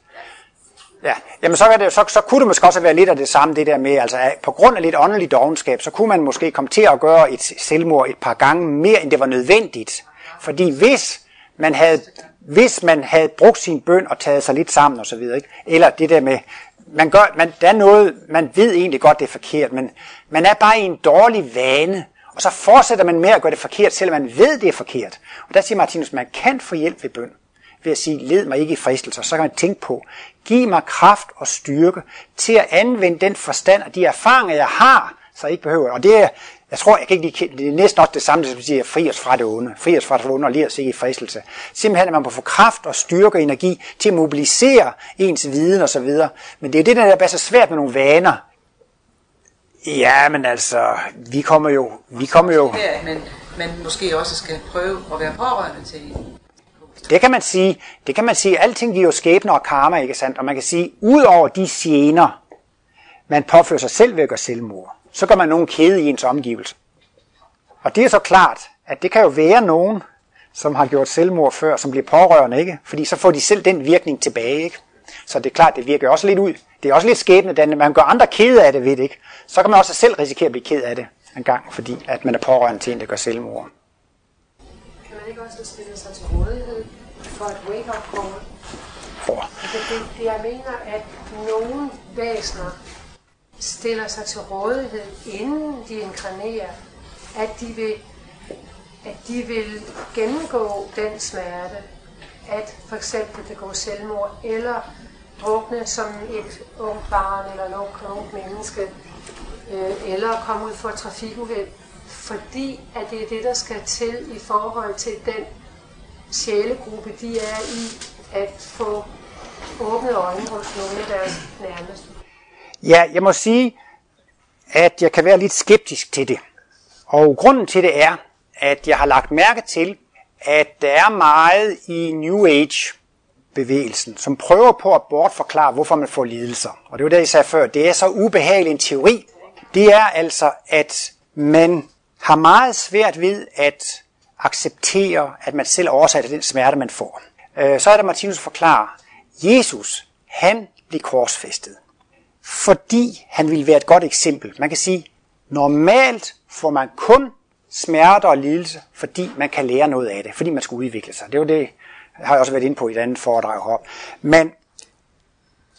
Ja, jamen så, er det, så, så kunne det måske også være lidt af det samme, det der med, altså at på grund af lidt åndelig dogenskab, så kunne man måske komme til at gøre et selvmord et par gange mere, end det var nødvendigt. Fordi hvis man havde, hvis man havde brugt sin bøn og taget sig lidt sammen og så videre, ikke? eller det der med, man gør, man, der er noget, man ved egentlig godt, det er forkert, men man er bare i en dårlig vane, og så fortsætter man med at gøre det forkert, selvom man ved, det er forkert. Og der siger Martinus, man kan få hjælp ved bøn ved at sige, led mig ikke i fristelser, så kan man tænke på, giv mig kraft og styrke til at anvende den forstand og de erfaringer, jeg har, så jeg ikke behøver. Og det er, jeg tror, jeg kan ikke lide, det er næsten også det samme, som siger, fri os fra det onde. Fri os fra det onde og led os ikke i fristelse. Simpelthen, at man må få kraft og styrke og energi til at mobilisere ens viden og så videre. Men det er jo det, der er så svært med nogle vaner. Ja, men altså, vi kommer jo, vi kommer jo, at man, man måske også skal prøve at være pårørende til Det kan man sige. Det kan man sige. Alting giver jo skæbner og karma, ikke sandt? Og man kan sige, ud over de gener, man påfører sig selv ved at gøre selvmord, så gør man nogen kæde i ens omgivelse. Og det er så klart, at det kan jo være nogen, som har gjort selvmord før, som bliver pårørende, ikke? Fordi så får de selv den virkning tilbage, ikke? Så det er klart, det virker også lidt ud. Det er også lidt skæbne, man gør andre kede af det, ved det, ikke? Så kan man også selv risikere at blive ked af det en gang, fordi at man er pårørende til en, der gør selvmord. Kan man ikke også stille sig til rådighed for et wake-up call? fordi jeg mener, at nogle væsener stiller sig til rådighed, inden de inkarnerer, at de vil, at de vil gennemgå den smerte, at for eksempel begå selvmord, eller drukne som et ung barn eller et ungt menneske, øh, eller komme ud for et trafikuheld, fordi at det er det, der skal til i forhold til den sjælegruppe, de er i, at få åbne øjne hos nogle af deres nærmeste. Ja, jeg må sige, at jeg kan være lidt skeptisk til det. Og grunden til det er, at jeg har lagt mærke til, at der er meget i New Age bevægelsen, som prøver på at bortforklare, hvorfor man får lidelser. Og det var det, jeg sagde før. Det er så ubehagelig en teori. Det er altså, at man har meget svært ved at acceptere, at man selv er til den smerte, man får. Øh, så er der Martinus forklarer, Jesus, han blev korsfæstet, fordi han ville være et godt eksempel. Man kan sige, normalt får man kun smerte og lidelse, fordi man kan lære noget af det, fordi man skal udvikle sig. Det var det, har jeg også været inde på i et andet foredrag heroppe. Man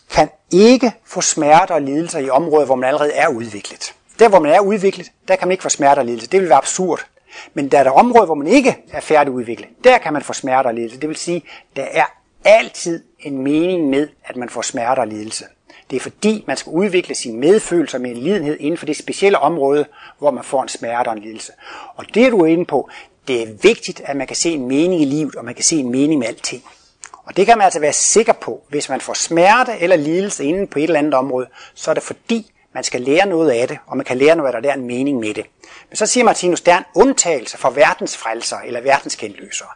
kan ikke få smerte og lidelser i områder, hvor man allerede er udviklet. Der, hvor man er udviklet, der kan man ikke få smerte og lidelse. Det vil være absurd. Men der er der områder, hvor man ikke er færdigudviklet, der kan man få smerte og lidelse. Det vil sige, der er altid en mening med, at man får smerte og lidelse. Det er fordi, man skal udvikle sin medfølelse med en lidenhed inden for det specielle område, hvor man får en smerte og en lidelse. Og det du er inde på, det er vigtigt, at man kan se en mening i livet, og man kan se en mening med alting. Og det kan man altså være sikker på, hvis man får smerte eller lidelse inden på et eller andet område, så er det fordi, man skal lære noget af det, og man kan lære noget af det, der er en mening med det. Men så siger Martinus, der er en undtagelse for verdens frelser eller verdens kendløsere.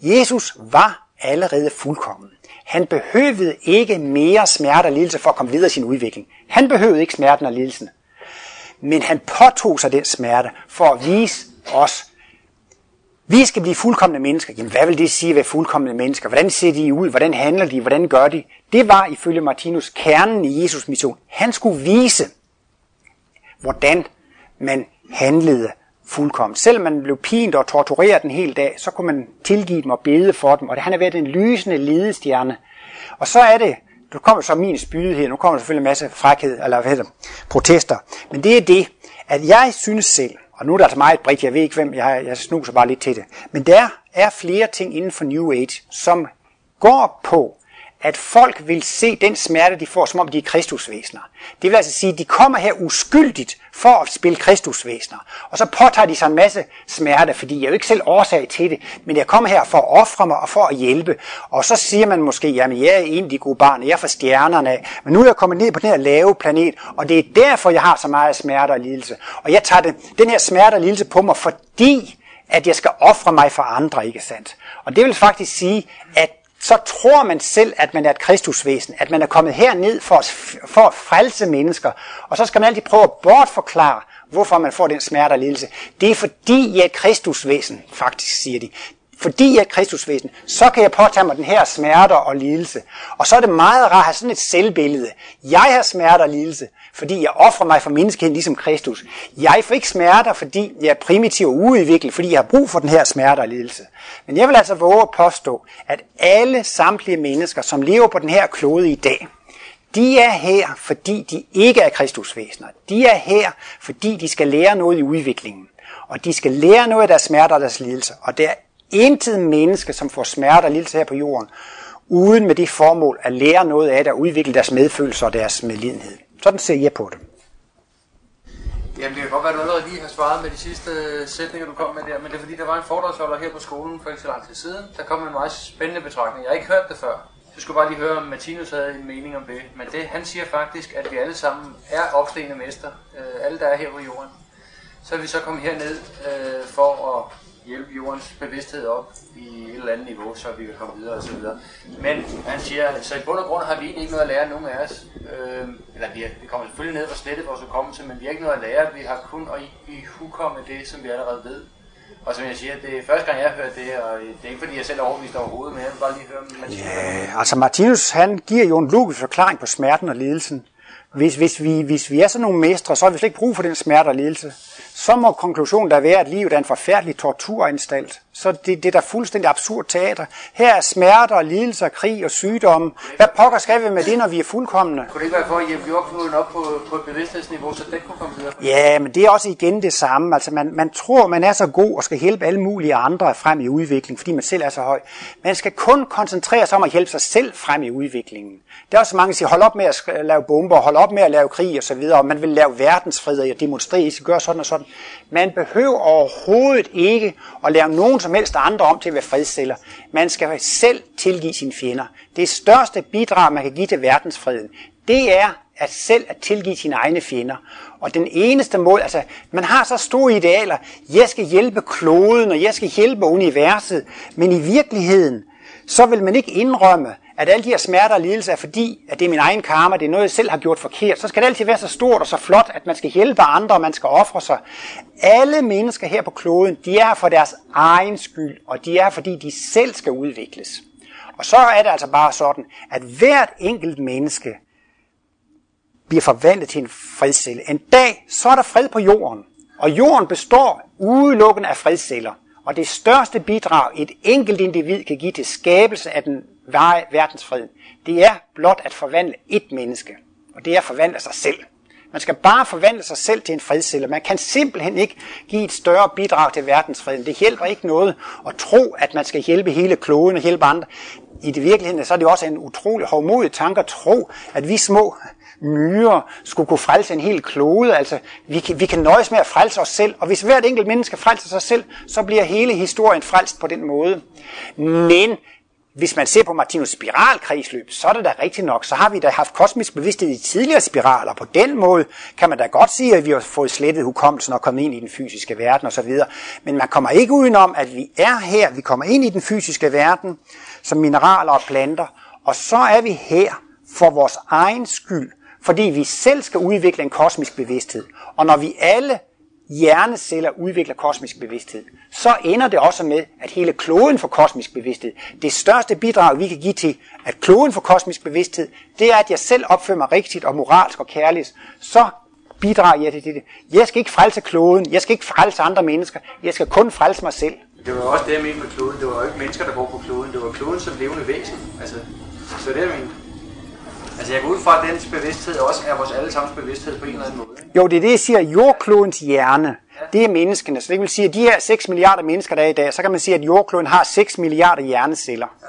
Jesus var allerede fuldkommen. Han behøvede ikke mere smerte og lidelse for at komme videre i sin udvikling. Han behøvede ikke smerten og lidelsen. Men han påtog sig den smerte for at vise os, vi skal blive fuldkommende mennesker. Jamen, hvad vil det sige at være fuldkommende mennesker? Hvordan ser de ud? Hvordan handler de? Hvordan gør de? Det var ifølge Martinus kernen i Jesus mission. Han skulle vise, hvordan man handlede fuldkommen. Selvom man blev pint og tortureret en hel dag, så kunne man tilgive dem og bede for dem, og det, han er været en lysende ledestjerne. Og så er det, du kommer så min spydighed, nu kommer der selvfølgelig en masse frækhed, eller hvad hedder, protester, men det er det, at jeg synes selv, og nu er der altså meget bredt, jeg ved ikke hvem, jeg, jeg snuser bare lidt til det, men der er flere ting inden for New Age, som går på, at folk vil se den smerte, de får, som om de er kristusvæsener. Det vil altså sige, at de kommer her uskyldigt for at spille kristusvæsener. Og så påtager de sig en masse smerte, fordi jeg er jo ikke selv årsag til det, men jeg kommer her for at ofre mig og for at hjælpe. Og så siger man måske, jamen jeg er en af de gode barn, jeg er fra stjernerne af, men nu er jeg kommet ned på den her lave planet, og det er derfor, jeg har så meget smerte og lidelse. Og jeg tager det, den her smerte og lidelse på mig, fordi at jeg skal ofre mig for andre, ikke sandt? Og det vil faktisk sige, at så tror man selv, at man er et kristusvæsen, at man er kommet herned for at, for at frelse mennesker, og så skal man altid prøve at bortforklare, hvorfor man får den smerte og lidelse. Det er fordi, jeg er et kristusvæsen, faktisk siger de. Fordi jeg er kristusvæsen, så kan jeg påtage mig den her smerter og lidelse. Og så er det meget rart at have sådan et selvbillede. Jeg har smerter og lidelse, fordi jeg offrer mig for menneskeheden ligesom Kristus. Jeg får ikke smerter, fordi jeg er primitiv og uudviklet, fordi jeg har brug for den her smerte og lidelse. Men jeg vil altså våge at påstå, at alle samtlige mennesker, som lever på den her klode i dag, de er her, fordi de ikke er kristusvæsener. De er her, fordi de skal lære noget i udviklingen. Og de skal lære noget af deres smerter og deres lidelser. Og det er intet menneske, som får smerte og lidelse her på jorden, uden med det formål at lære noget af det og udvikle deres medfølelse og deres medlidenhed. Sådan ser jeg på det. Jamen det kan godt være, at du allerede lige har svaret med de sidste øh, sætninger, du kom med der, men det er fordi, der var en foredragsholder her på skolen for ikke så lang tid siden. Der kom en meget spændende betragtning. Jeg har ikke hørt det før. Du skulle bare lige høre, om Martinus havde en mening om det. Men det, han siger faktisk, at vi alle sammen er opstigende mester. Øh, alle, der er her på jorden. Så er vi så kommet herned øh, for at hjælpe jordens bevidsthed op i et eller andet niveau, så vi kan komme videre osv. Men han siger, så i bund og grund har vi egentlig ikke noget at lære nogen af os. Øh, eller vi, er, vi kommer selvfølgelig ned og slettet vores hukommelse, men vi har ikke noget at lære. Vi har kun at i, i det, som vi allerede ved. Og som jeg siger, det er første gang, jeg har hørt det, og det er ikke fordi, jeg selv er overbevist overhovedet, men jeg vil bare lige høre Martinus. Ja, altså Martinus, han giver jo en logisk forklaring på smerten og lidelsen. Hvis, hvis, vi, hvis vi er sådan nogle mestre, så har vi slet ikke brug for den smerte og lidelse så må konklusionen da være, at livet er en forfærdelig torturanstalt, så det, det er da fuldstændig absurd teater. Her er smerter, lidelser, krig og sygdomme. Hvad pokker skal vi med det, når vi er fuldkommende? Kunne det ikke være for at hjælpe jordkloden op på, på et bevidsthedsniveau, så den kunne komme videre? Ja, men det er også igen det samme. Altså man, man tror, man er så god og skal hjælpe alle mulige andre frem i udviklingen, fordi man selv er så høj. Man skal kun koncentrere sig om at hjælpe sig selv frem i udviklingen. Der er også mange, der siger, hold op med at lave bomber, hold op med at lave krig osv., og man vil lave verdensfred og demonstrere, I skal gøre sådan og sådan. Man behøver overhovedet ikke at lave nogen som helst andre om til at være fredsceller. Man skal selv tilgive sine fjender. Det største bidrag, man kan give til verdensfreden, det er at selv at tilgive sine egne fjender. Og den eneste mål, altså man har så store idealer, jeg skal hjælpe kloden, og jeg skal hjælpe universet, men i virkeligheden, så vil man ikke indrømme, at alle de her smerter og lidelser er fordi, at det er min egen karma, det er noget, jeg selv har gjort forkert, så skal det altid være så stort og så flot, at man skal hjælpe andre, og man skal ofre sig. Alle mennesker her på kloden, de er for deres egen skyld, og de er fordi, de selv skal udvikles. Og så er det altså bare sådan, at hvert enkelt menneske bliver forvandlet til en fredscelle. En dag, så er der fred på jorden. Og jorden består udelukkende af fredsceller. Og det største bidrag, et enkelt individ kan give til skabelse af den veje verdensfred, det er blot at forvandle et menneske. Og det er at forvandle sig selv. Man skal bare forvandle sig selv til en fredsceller. Man kan simpelthen ikke give et større bidrag til verdensfreden. Det hjælper ikke noget at tro, at man skal hjælpe hele kloden og hjælpe andre. I det virkeligheden så er det også en utrolig hårdmodig tanke at tro, at vi små myrer skulle kunne frelse en hel klode. Altså, vi kan, vi kan nøjes med at frelse os selv, og hvis hvert enkelt menneske frelser sig selv, så bliver hele historien frelst på den måde. Men hvis man ser på Martinus spiralkredsløb, så er det da rigtigt nok, så har vi da haft kosmisk bevidsthed i tidligere spiraler. På den måde kan man da godt sige, at vi har fået slettet hukommelsen og kommet ind i den fysiske verden osv. Men man kommer ikke udenom, at vi er her, vi kommer ind i den fysiske verden som mineraler og planter, og så er vi her for vores egen skyld, fordi vi selv skal udvikle en kosmisk bevidsthed. Og når vi alle hjerneceller udvikler kosmisk bevidsthed, så ender det også med, at hele kloden får kosmisk bevidsthed. Det største bidrag, vi kan give til, at kloden får kosmisk bevidsthed, det er, at jeg selv opfører mig rigtigt og moralsk og kærligt. Så bidrager jeg til det. Jeg skal ikke frelse kloden, jeg skal ikke frelse andre mennesker, jeg skal kun frelse mig selv. Det var også det, jeg mente med kloden. Det var jo ikke mennesker, der bor på kloden. Det var kloden som levende væsen. Altså, så det er det, jeg mente. Altså jeg går ud fra, at dens bevidsthed også er vores allesammens bevidsthed på en eller anden måde. Ikke? Jo, det er det, jeg siger. Jordklodens hjerne, det er menneskene. Så det vil sige, at de her 6 milliarder mennesker, der er i dag, så kan man sige, at jordkloden har 6 milliarder hjerneceller. Ja.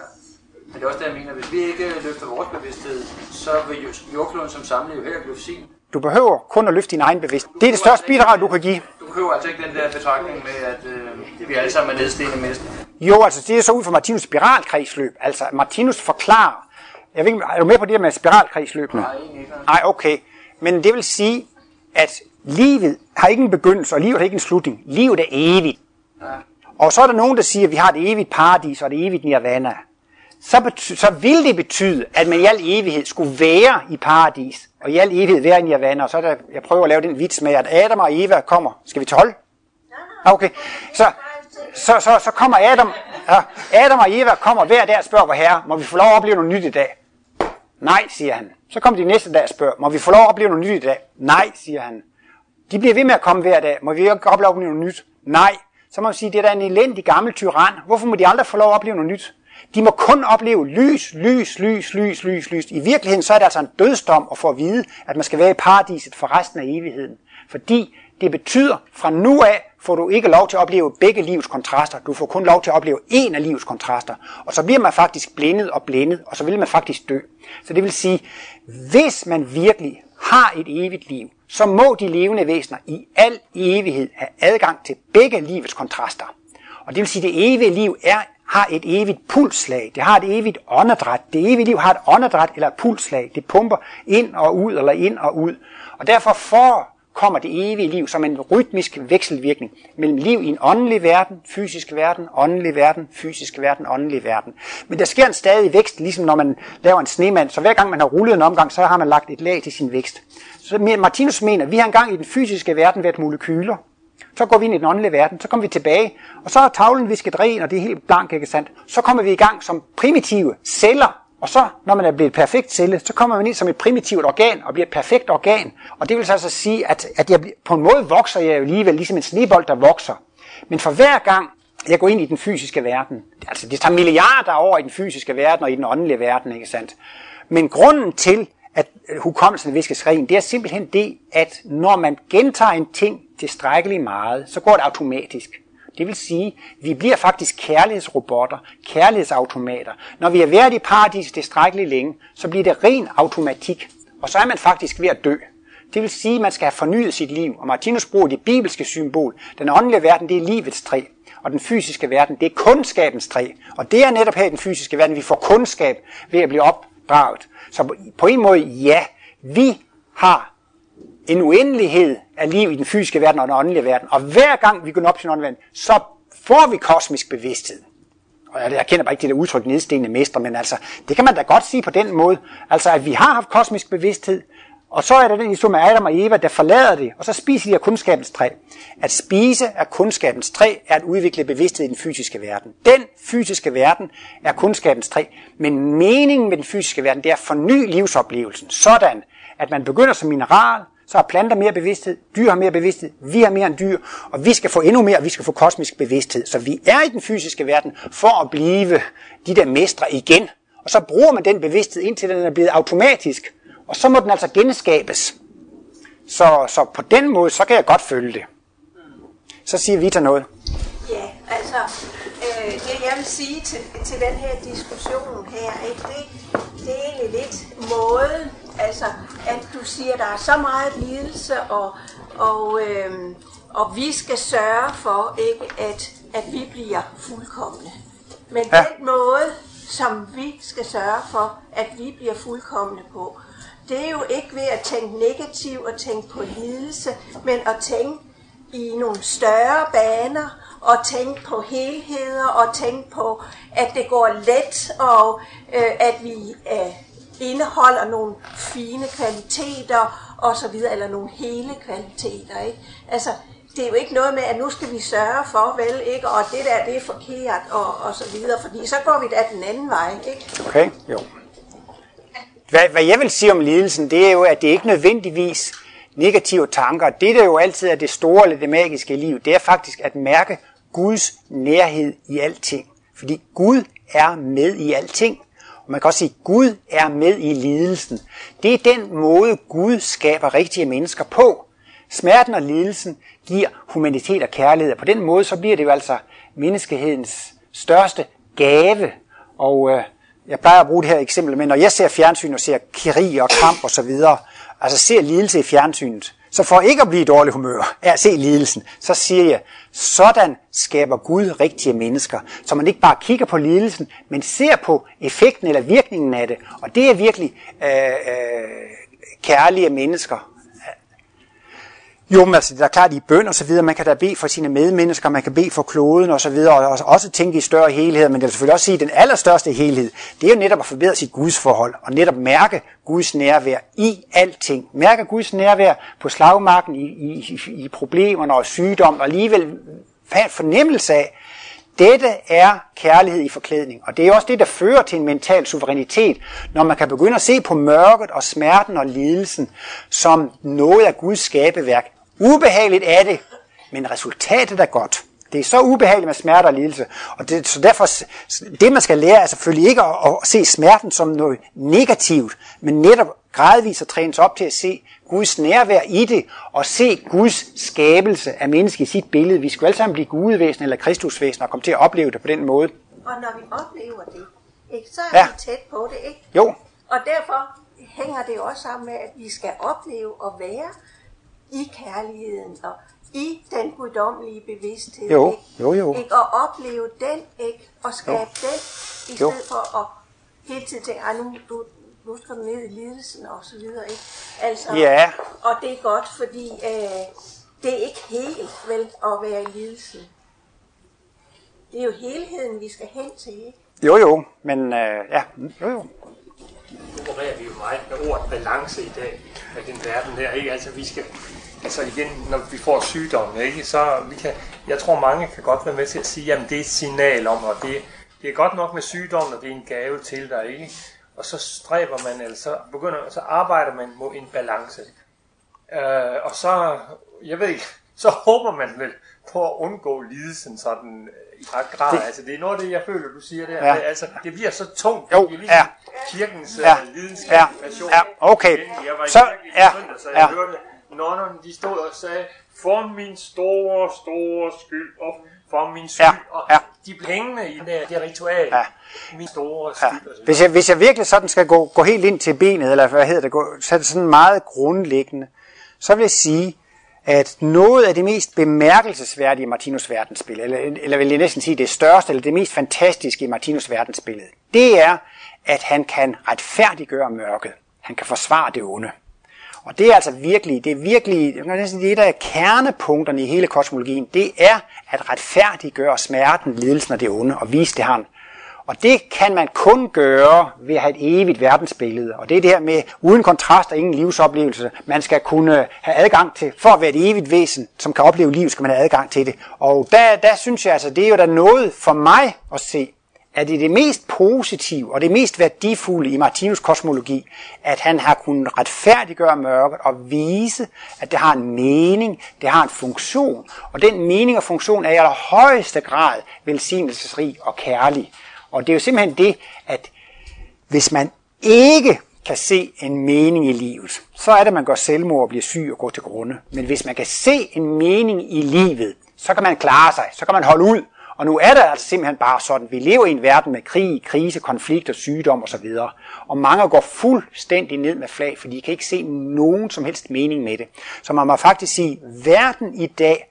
Men det er også det, jeg mener. Hvis vi ikke løfter vores bevidsthed, så vil jordkloden som samlet jo heller løfte sin. Du behøver kun at løfte din egen bevidsthed. Det er det største bidrag, du kan give. Du behøver altså ikke den der betragtning med, at øh, vi alle sammen er nedstenende mennesker. Jo, altså det er så ud fra Martinus spiralkredsløb. Altså Martinus forklarer, jeg ved ikke, er du med på det med spiralkredsløbene? Nej, ikke. Nej, okay. Men det vil sige, at livet har ikke en begyndelse, og livet har ikke en slutning. Livet er evigt. Ja. Og så er der nogen, der siger, at vi har et evigt paradis og et evigt nirvana. Så, bety- så vil det betyde, at man i al evighed skulle være i paradis, og i al evighed være i nirvana. Og så er der, jeg prøver at lave den vits med, at Adam og Eva kommer. Skal vi hold? Okay. Så, så, så, så kommer Adam, ja, Adam og Eva kommer hver dag og spørger vor herre, må vi få lov at opleve noget nyt i dag? Nej, siger han. Så kommer de næste dag og spørger, må vi få lov at opleve noget nyt i dag? Nej, siger han. De bliver ved med at komme hver dag. Må vi ikke opleve noget nyt? Nej. Så må man sige, det er da en elendig gammel tyran. Hvorfor må de aldrig få lov at opleve noget nyt? De må kun opleve lys, lys, lys, lys, lys, lys. I virkeligheden så er det altså en dødsdom at få at vide, at man skal være i paradiset for resten af evigheden. Fordi det betyder, fra nu af får du ikke lov til at opleve begge livs kontraster. Du får kun lov til at opleve en af livs kontraster. Og så bliver man faktisk blindet og blindet, og så vil man faktisk dø. Så det vil sige, hvis man virkelig har et evigt liv, så må de levende væsener i al evighed have adgang til begge livets kontraster. Og det vil sige, at det evige liv er, har et evigt pulsslag. Det har et evigt åndedræt. Det evige liv har et åndedræt eller et pulsslag. Det pumper ind og ud eller ind og ud. Og derfor får kommer det evige liv som en rytmisk vekselvirkning mellem liv i en åndelig verden, fysisk verden, åndelig verden, fysisk verden, åndelig verden. Men der sker en stadig vækst, ligesom når man laver en snemand. Så hver gang man har rullet en omgang, så har man lagt et lag til sin vækst. Så Martinus mener, at vi har engang i den fysiske verden været molekyler. Så går vi ind i den åndelige verden, så kommer vi tilbage, og så er tavlen visket ren, og det er helt blank, ikke sandt? Så kommer vi i gang som primitive celler, og så, når man er blevet et perfekt celle, så kommer man ind som et primitivt organ og bliver et perfekt organ. Og det vil så altså sige, at, at jeg, på en måde vokser jeg jo alligevel ligesom en snebold, der vokser. Men for hver gang, jeg går ind i den fysiske verden. Altså, det tager milliarder over år i den fysiske verden og i den åndelige verden, ikke sandt? Men grunden til, at øh, hukommelsen viskes ren, det er simpelthen det, at når man gentager en ting tilstrækkeligt meget, så går det automatisk. Det vil sige, at vi bliver faktisk kærlighedsrobotter, kærlighedsautomater. Når vi har været i paradis tilstrækkeligt længe, så bliver det ren automatik. Og så er man faktisk ved at dø. Det vil sige, at man skal have fornyet sit liv. Og Martinus bruger det bibelske symbol. Den åndelige verden, det er livets træ. Og den fysiske verden, det er kundskabens træ. Og det er netop her i den fysiske verden, vi får kundskab ved at blive opdraget. Så på en måde, ja, vi har en uendelighed af liv i den fysiske verden og den åndelige verden. Og hver gang vi går op til den åndelige verden, så får vi kosmisk bevidsthed. Og jeg, kender bare ikke det der udtryk nedstenende mestre, men altså, det kan man da godt sige på den måde. Altså, at vi har haft kosmisk bevidsthed, og så er der den historie med Adam og Eva, der forlader det, og så spiser de af kundskabens træ. At spise af kundskabens træ er at udvikle bevidsthed i den fysiske verden. Den fysiske verden er kundskabens træ, men meningen med den fysiske verden, det er at forny livsoplevelsen, sådan at man begynder som mineral, så har planter mere bevidsthed, dyr har mere bevidsthed, vi har mere end dyr, og vi skal få endnu mere, vi skal få kosmisk bevidsthed. Så vi er i den fysiske verden for at blive de der mestre igen. Og så bruger man den bevidsthed indtil den er blevet automatisk, og så må den altså genskabes. Så, så på den måde, så kan jeg godt følge det. Så siger Vita noget. Ja, altså, øh, det jeg vil sige til, til den her diskussion her, ikke, det, det er egentlig lidt måden, altså, at du siger, at der er så meget lidelse, og, og, øh, og vi skal sørge for, ikke, at, at vi bliver fuldkommende. Men ja. den måde, som vi skal sørge for, at vi bliver fuldkommende på, det er jo ikke ved at tænke negativt og tænke på lidelse, men at tænke i nogle større baner, og tænke på helheder, og tænke på, at det går let, og øh, at vi øh, indeholder nogle fine kvaliteter, og så videre, eller nogle hele kvaliteter, ikke? Altså, det er jo ikke noget med, at nu skal vi sørge for, vel, ikke? Og det der, det er forkert, og, og så videre, fordi så går vi da den anden vej, ikke? Okay, jo. Hvad, hvad jeg vil sige om lidelsen, det er jo, at det ikke nødvendigvis negative tanker. Det, der jo altid er det store eller det magiske i livet, det er faktisk at mærke Guds nærhed i alting. Fordi Gud er med i alting. Og man kan også sige, at Gud er med i lidelsen. Det er den måde, Gud skaber rigtige mennesker på. Smerten og lidelsen giver humanitet og kærlighed. Og på den måde, så bliver det jo altså menneskehedens største gave. Og øh, jeg plejer at bruge det her eksempel men når jeg ser fjernsyn og ser krig og kamp og så videre, altså ser lidelse i fjernsynet, så for ikke at blive i dårlig humør af at se lidelsen, så siger jeg, sådan skaber Gud rigtige mennesker. Så man ikke bare kigger på lidelsen, men ser på effekten eller virkningen af det. Og det er virkelig øh, øh, kærlige mennesker. Jo, men altså, det er klart, i bøn og så videre, man kan da bede for sine medmennesker, man kan bede for kloden og så videre, og også tænke i større helhed, men det vil selvfølgelig også sige, at den allerstørste helhed, det er jo netop at forbedre sit Guds forhold, og netop mærke Guds nærvær i alting. Mærke Guds nærvær på slagmarken, i, i, i problemerne og sygdom, og alligevel have en fornemmelse af, dette er kærlighed i forklædning, og det er også det, der fører til en mental suverænitet, når man kan begynde at se på mørket og smerten og lidelsen som noget af Guds skabeværk, Ubehageligt er det, men resultatet er godt. Det er så ubehageligt med smerte og lidelse. Og det, så derfor, det man skal lære er selvfølgelig ikke at, at se smerten som noget negativt, men netop gradvist at træne sig op til at se Guds nærvær i det, og se Guds skabelse af mennesket i sit billede. Vi skal alle sammen blive gudevæsen eller kristusvæsen og komme til at opleve det på den måde. Og når vi oplever det, ikke, så er ja. vi tæt på det, ikke? Jo. Og derfor hænger det også sammen med, at vi skal opleve og være i kærligheden og i den guddommelige bevidsthed. Jo, ikke? jo, jo. Ikke? Og opleve den, ikke? Og skabe jo. den, i jo. stedet for at hele tiden tænke, nu, du, nu skal du ned i lidelsen og så videre, ikke? Altså, ja. Og det er godt, fordi øh, det er ikke helt vel at være i lidelsen. Det er jo helheden, vi skal hen til, ikke? Jo, jo, men øh, ja, jo, jo. Nu opererer vi jo meget med ordet balance i dag af den verden her, ikke? Altså vi skal, altså igen, når vi får sygdomme, ikke? Så vi kan, jeg tror mange kan godt være med til at sige, jamen det er et signal om, og det, det er godt nok med sygdommen, og det er en gave til dig, ikke? Og så stræber man, eller så begynder, så arbejder man mod en balance. Øh, og så, jeg ved ikke, så håber man vel på at undgå lidelsen sådan grad. Det, altså det er noget af det, jeg føler, du siger der. Ja. Det, altså, det bliver så tungt. Jo, det ligesom ja. kirkens Ja, ja. lidenskabsversion. ja, okay. Jeg var Så- i ja, søndag, så ja. jeg hørte nonnerne, de stod og sagde, for min store, store skyld, og for min skyld, Ja, og ja. de pengene i det, det ritual, Ja. min store Ja. skyld. så Hvis, jeg, hvis jeg virkelig sådan skal gå, gå helt ind til benet, eller hvad hedder det, gå, så er det sådan meget grundlæggende, så vil jeg sige, at noget af det mest bemærkelsesværdige i Martinus verdensbillede, eller, eller vil jeg næsten sige det største, eller det mest fantastiske i Martinus verdensbillede, det er, at han kan retfærdiggøre mørket. Han kan forsvare det onde. Og det er altså virkelig, det er virkelig, jeg kan næsten sige, det er kernepunkterne i hele kosmologien, det er at retfærdiggøre smerten, lidelsen og det onde, og vise det har og det kan man kun gøre ved at have et evigt verdensbillede. Og det er det her med, uden kontrast og ingen livsoplevelse, man skal kunne have adgang til, for at være et evigt væsen, som kan opleve liv, skal man have adgang til det. Og der, der synes jeg altså, det er jo da noget for mig at se, at det er det mest positive og det mest værdifulde i Martinus kosmologi, at han har kunnet retfærdiggøre mørket og vise, at det har en mening, det har en funktion. Og den mening og funktion er i allerhøjeste grad velsignelsesrig og kærlig. Og det er jo simpelthen det, at hvis man ikke kan se en mening i livet, så er det, at man går selvmord og bliver syg og går til grunde. Men hvis man kan se en mening i livet, så kan man klare sig, så kan man holde ud. Og nu er det altså simpelthen bare sådan, vi lever i en verden med krig, krise, konflikter, sygdom osv. Og mange går fuldstændig ned med flag, for de kan ikke se nogen som helst mening med det. Så man må faktisk sige, at verden i dag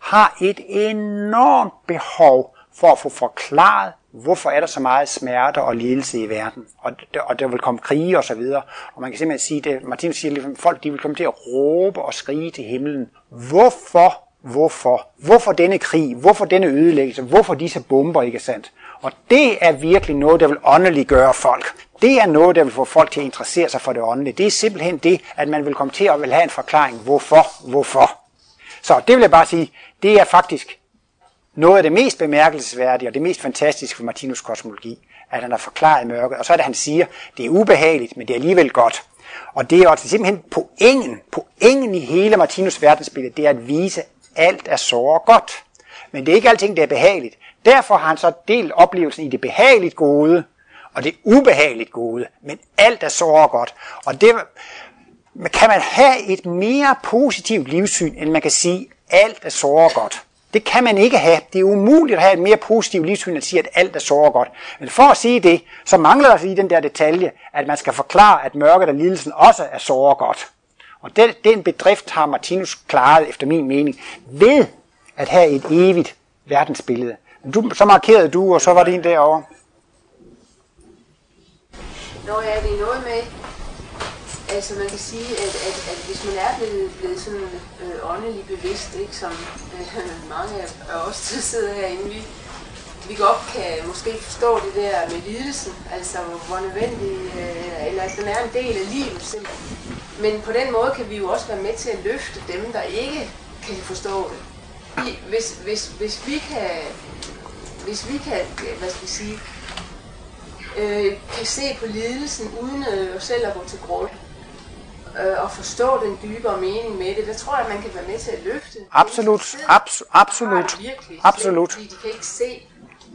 har et enormt behov for at få forklaret, hvorfor er der så meget smerte og lidelse i verden. Og, der, og der vil komme krige og så videre. Og man kan simpelthen sige det, Martinus siger, at folk de vil komme til at råbe og skrige til himlen. Hvorfor, hvorfor, hvorfor denne krig, hvorfor denne ødelæggelse, hvorfor disse bomber, ikke sandt? Og det er virkelig noget, der vil åndeligt gøre folk. Det er noget, der vil få folk til at interessere sig for det åndelige. Det er simpelthen det, at man vil komme til at vil have en forklaring. Hvorfor, hvorfor? Så det vil jeg bare sige, det er faktisk noget af det mest bemærkelsesværdige og det mest fantastiske for Martinus kosmologi, at han har forklaret mørket. Og så er det, han siger, det er ubehageligt, men det er alligevel godt. Og det er også altså simpelthen pointen, pointen i hele Martinus verdensbillede, det er at vise, at alt er så godt. Men det er ikke alting, der er behageligt. Derfor har han så delt oplevelsen i det behageligt gode, og det ubehageligt gode. Men alt er så godt. Og det, kan man have et mere positivt livssyn, end man kan sige, alt er så godt. Det kan man ikke have. Det er umuligt at have et mere positivt livssyn, at sige, at alt er så godt. Men for at sige det, så mangler der lige den der detalje, at man skal forklare, at mørket og lidelsen også er så godt. Og den, den bedrift har Martinus klaret, efter min mening, ved at have et evigt verdensbillede. Du, så markerede du, og så var det en derovre. Nå ja, det er noget med, altså man kan sige, at, at, at hvis man er blevet, blevet sådan øh, åndelig bevidst, ikke, som øh, mange af os, der sidder herinde, vi, vi godt kan måske forstå det der med lidelsen, altså hvor nødvendig, øh, eller at den er en del af livet simpelthen. Men på den måde kan vi jo også være med til at løfte dem, der ikke kan forstå det. Hvis, hvis, hvis vi kan, hvis vi kan, hvad skal vi sige, øh, kan se på lidelsen uden øh, selv at gå til grund øh, og forstå den dybere mening med det, der tror jeg, man kan være med til at løfte. Absolut, abs- absolut, Virkelig, absolut. Fordi de kan ikke se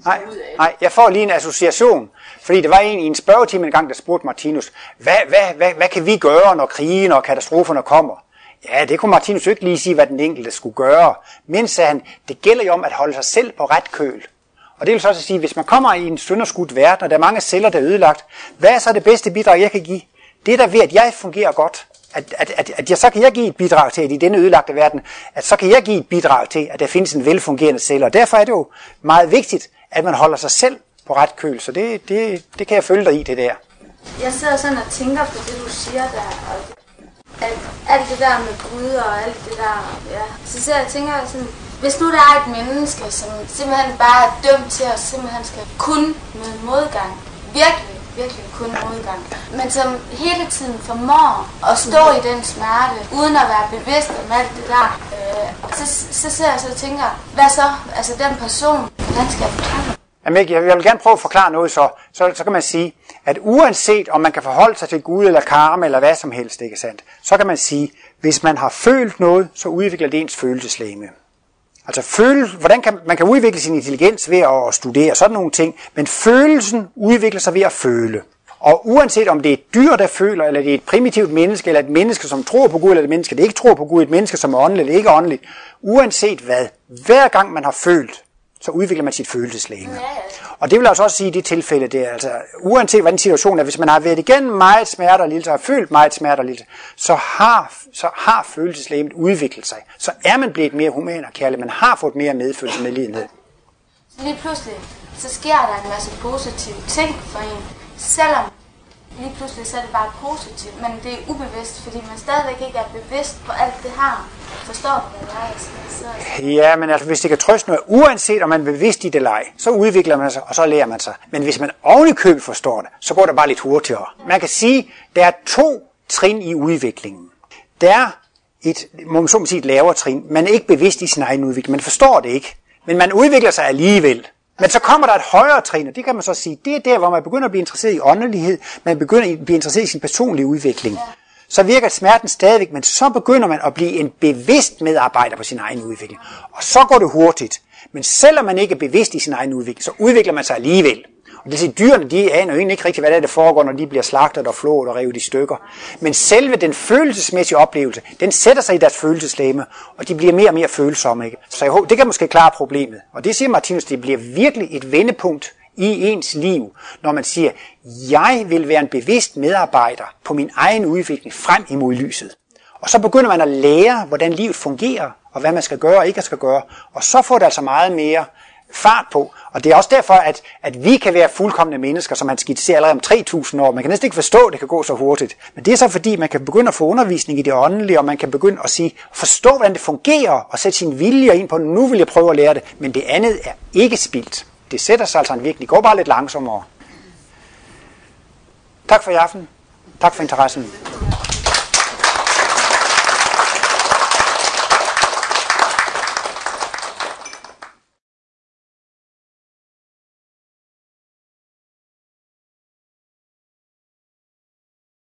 Nej, det. nej, jeg får lige en association, fordi der var en i en spørgetime en gang, der spurgte Martinus, hvad, hvad, hvad, hvad kan vi gøre, når krigen og katastroferne kommer? Ja, det kunne Martinus ikke lige sige, hvad den enkelte skulle gøre. Men sagde han, det gælder jo om at holde sig selv på ret køl. Og det vil så også sige, hvis man kommer i en sønderskudt verden, og der er mange celler, der er ødelagt, hvad er så det bedste bidrag, jeg kan give? Det er der ved, at jeg fungerer godt. At, at, at, at jeg, så kan jeg give et bidrag til, at i denne ødelagte verden, at så kan jeg give et bidrag til, at der findes en velfungerende celle. Og derfor er det jo meget vigtigt, at man holder sig selv på ret køl. Så det, det, det kan jeg følge dig i, det der. Jeg sidder sådan og tænker på det, du siger der, og at alt det der med Gud og alt det der, ja. Så sidder jeg og tænker sådan, hvis nu der er et menneske, som simpelthen bare er dømt til at simpelthen skal kun med modgang, virkelig, virkelig kun modgang, men som hele tiden formår at stå i den smerte, uden at være bevidst om alt det der, øh, så, så sidder jeg så og tænker, hvad så? Altså den person, hvordan skal jeg forklare Jamen, jeg vil gerne prøve at forklare noget så. Så, så kan man sige, at uanset om man kan forholde sig til Gud eller karma eller hvad som helst, ikke sandt, så kan man sige, hvis man har følt noget, så udvikler det ens følelseslæme. Altså føle, hvordan kan, man kan udvikle sin intelligens ved at studere sådan nogle ting, men følelsen udvikler sig ved at føle. Og uanset om det er et dyr, der føler, eller det er et primitivt menneske, eller et menneske, som tror på Gud, eller et menneske, der ikke tror på Gud, et menneske, som er åndeligt eller ikke åndeligt, uanset hvad, hver gang man har følt, så udvikler man sit følelseslæme. Og det vil altså også sige i det tilfælde der, altså uanset hvordan situationen er, hvis man har været igennem meget smerte og lidelse, har følt meget smerte og lidelse, så har, så har følelseslæmet udviklet sig. Så er man blevet mere human og kærlig, man har fået mere medfølelse med lidenhed. Så lige pludselig, så sker der en masse positive ting for en, selvom lige pludselig så er det bare positivt, men det er ubevidst, fordi man stadigvæk ikke er bevidst på alt det her. Forstår du, hvad jeg altså, siger? Ja, men altså, hvis det kan trøste noget, uanset om man er bevidst i det leg, så udvikler man sig, og så lærer man sig. Men hvis man oven forstår det, så går det bare lidt hurtigere. Man kan sige, der er to trin i udviklingen. Der er et, må man så sige, et lavere trin. Man er ikke bevidst i sin egen udvikling. Man forstår det ikke. Men man udvikler sig alligevel. Men så kommer der et højere trin, og det kan man så sige, det er der, hvor man begynder at blive interesseret i åndelighed, man begynder at blive interesseret i sin personlige udvikling. Så virker smerten stadigvæk, men så begynder man at blive en bevidst medarbejder på sin egen udvikling. Og så går det hurtigt. Men selvom man ikke er bevidst i sin egen udvikling, så udvikler man sig alligevel. Og det vil sige, dyrene de aner jo egentlig ikke rigtigt, hvad der, er, der foregår, når de bliver slagtet og flået og revet i stykker. Men selve den følelsesmæssige oplevelse, den sætter sig i deres følelseslæme, og de bliver mere og mere følsomme. Ikke? Så jeg håber, det kan måske klare problemet. Og det siger Martinus, det bliver virkelig et vendepunkt i ens liv, når man siger, jeg vil være en bevidst medarbejder på min egen udvikling frem imod lyset. Og så begynder man at lære, hvordan livet fungerer, og hvad man skal gøre og ikke skal gøre. Og så får det altså meget mere fart på. Og det er også derfor, at, at vi kan være fuldkommende mennesker, som han skitserer allerede om 3000 år. Man kan næsten ikke forstå, at det kan gå så hurtigt. Men det er så fordi, man kan begynde at få undervisning i det åndelige, og man kan begynde at sige, forstå, hvordan det fungerer, og sætte sin vilje ind på, nu vil jeg prøve at lære det. Men det andet er ikke spildt. Det sætter sig altså en virkelig. Det går bare lidt langsommere. Tak for i aften. Tak for interessen.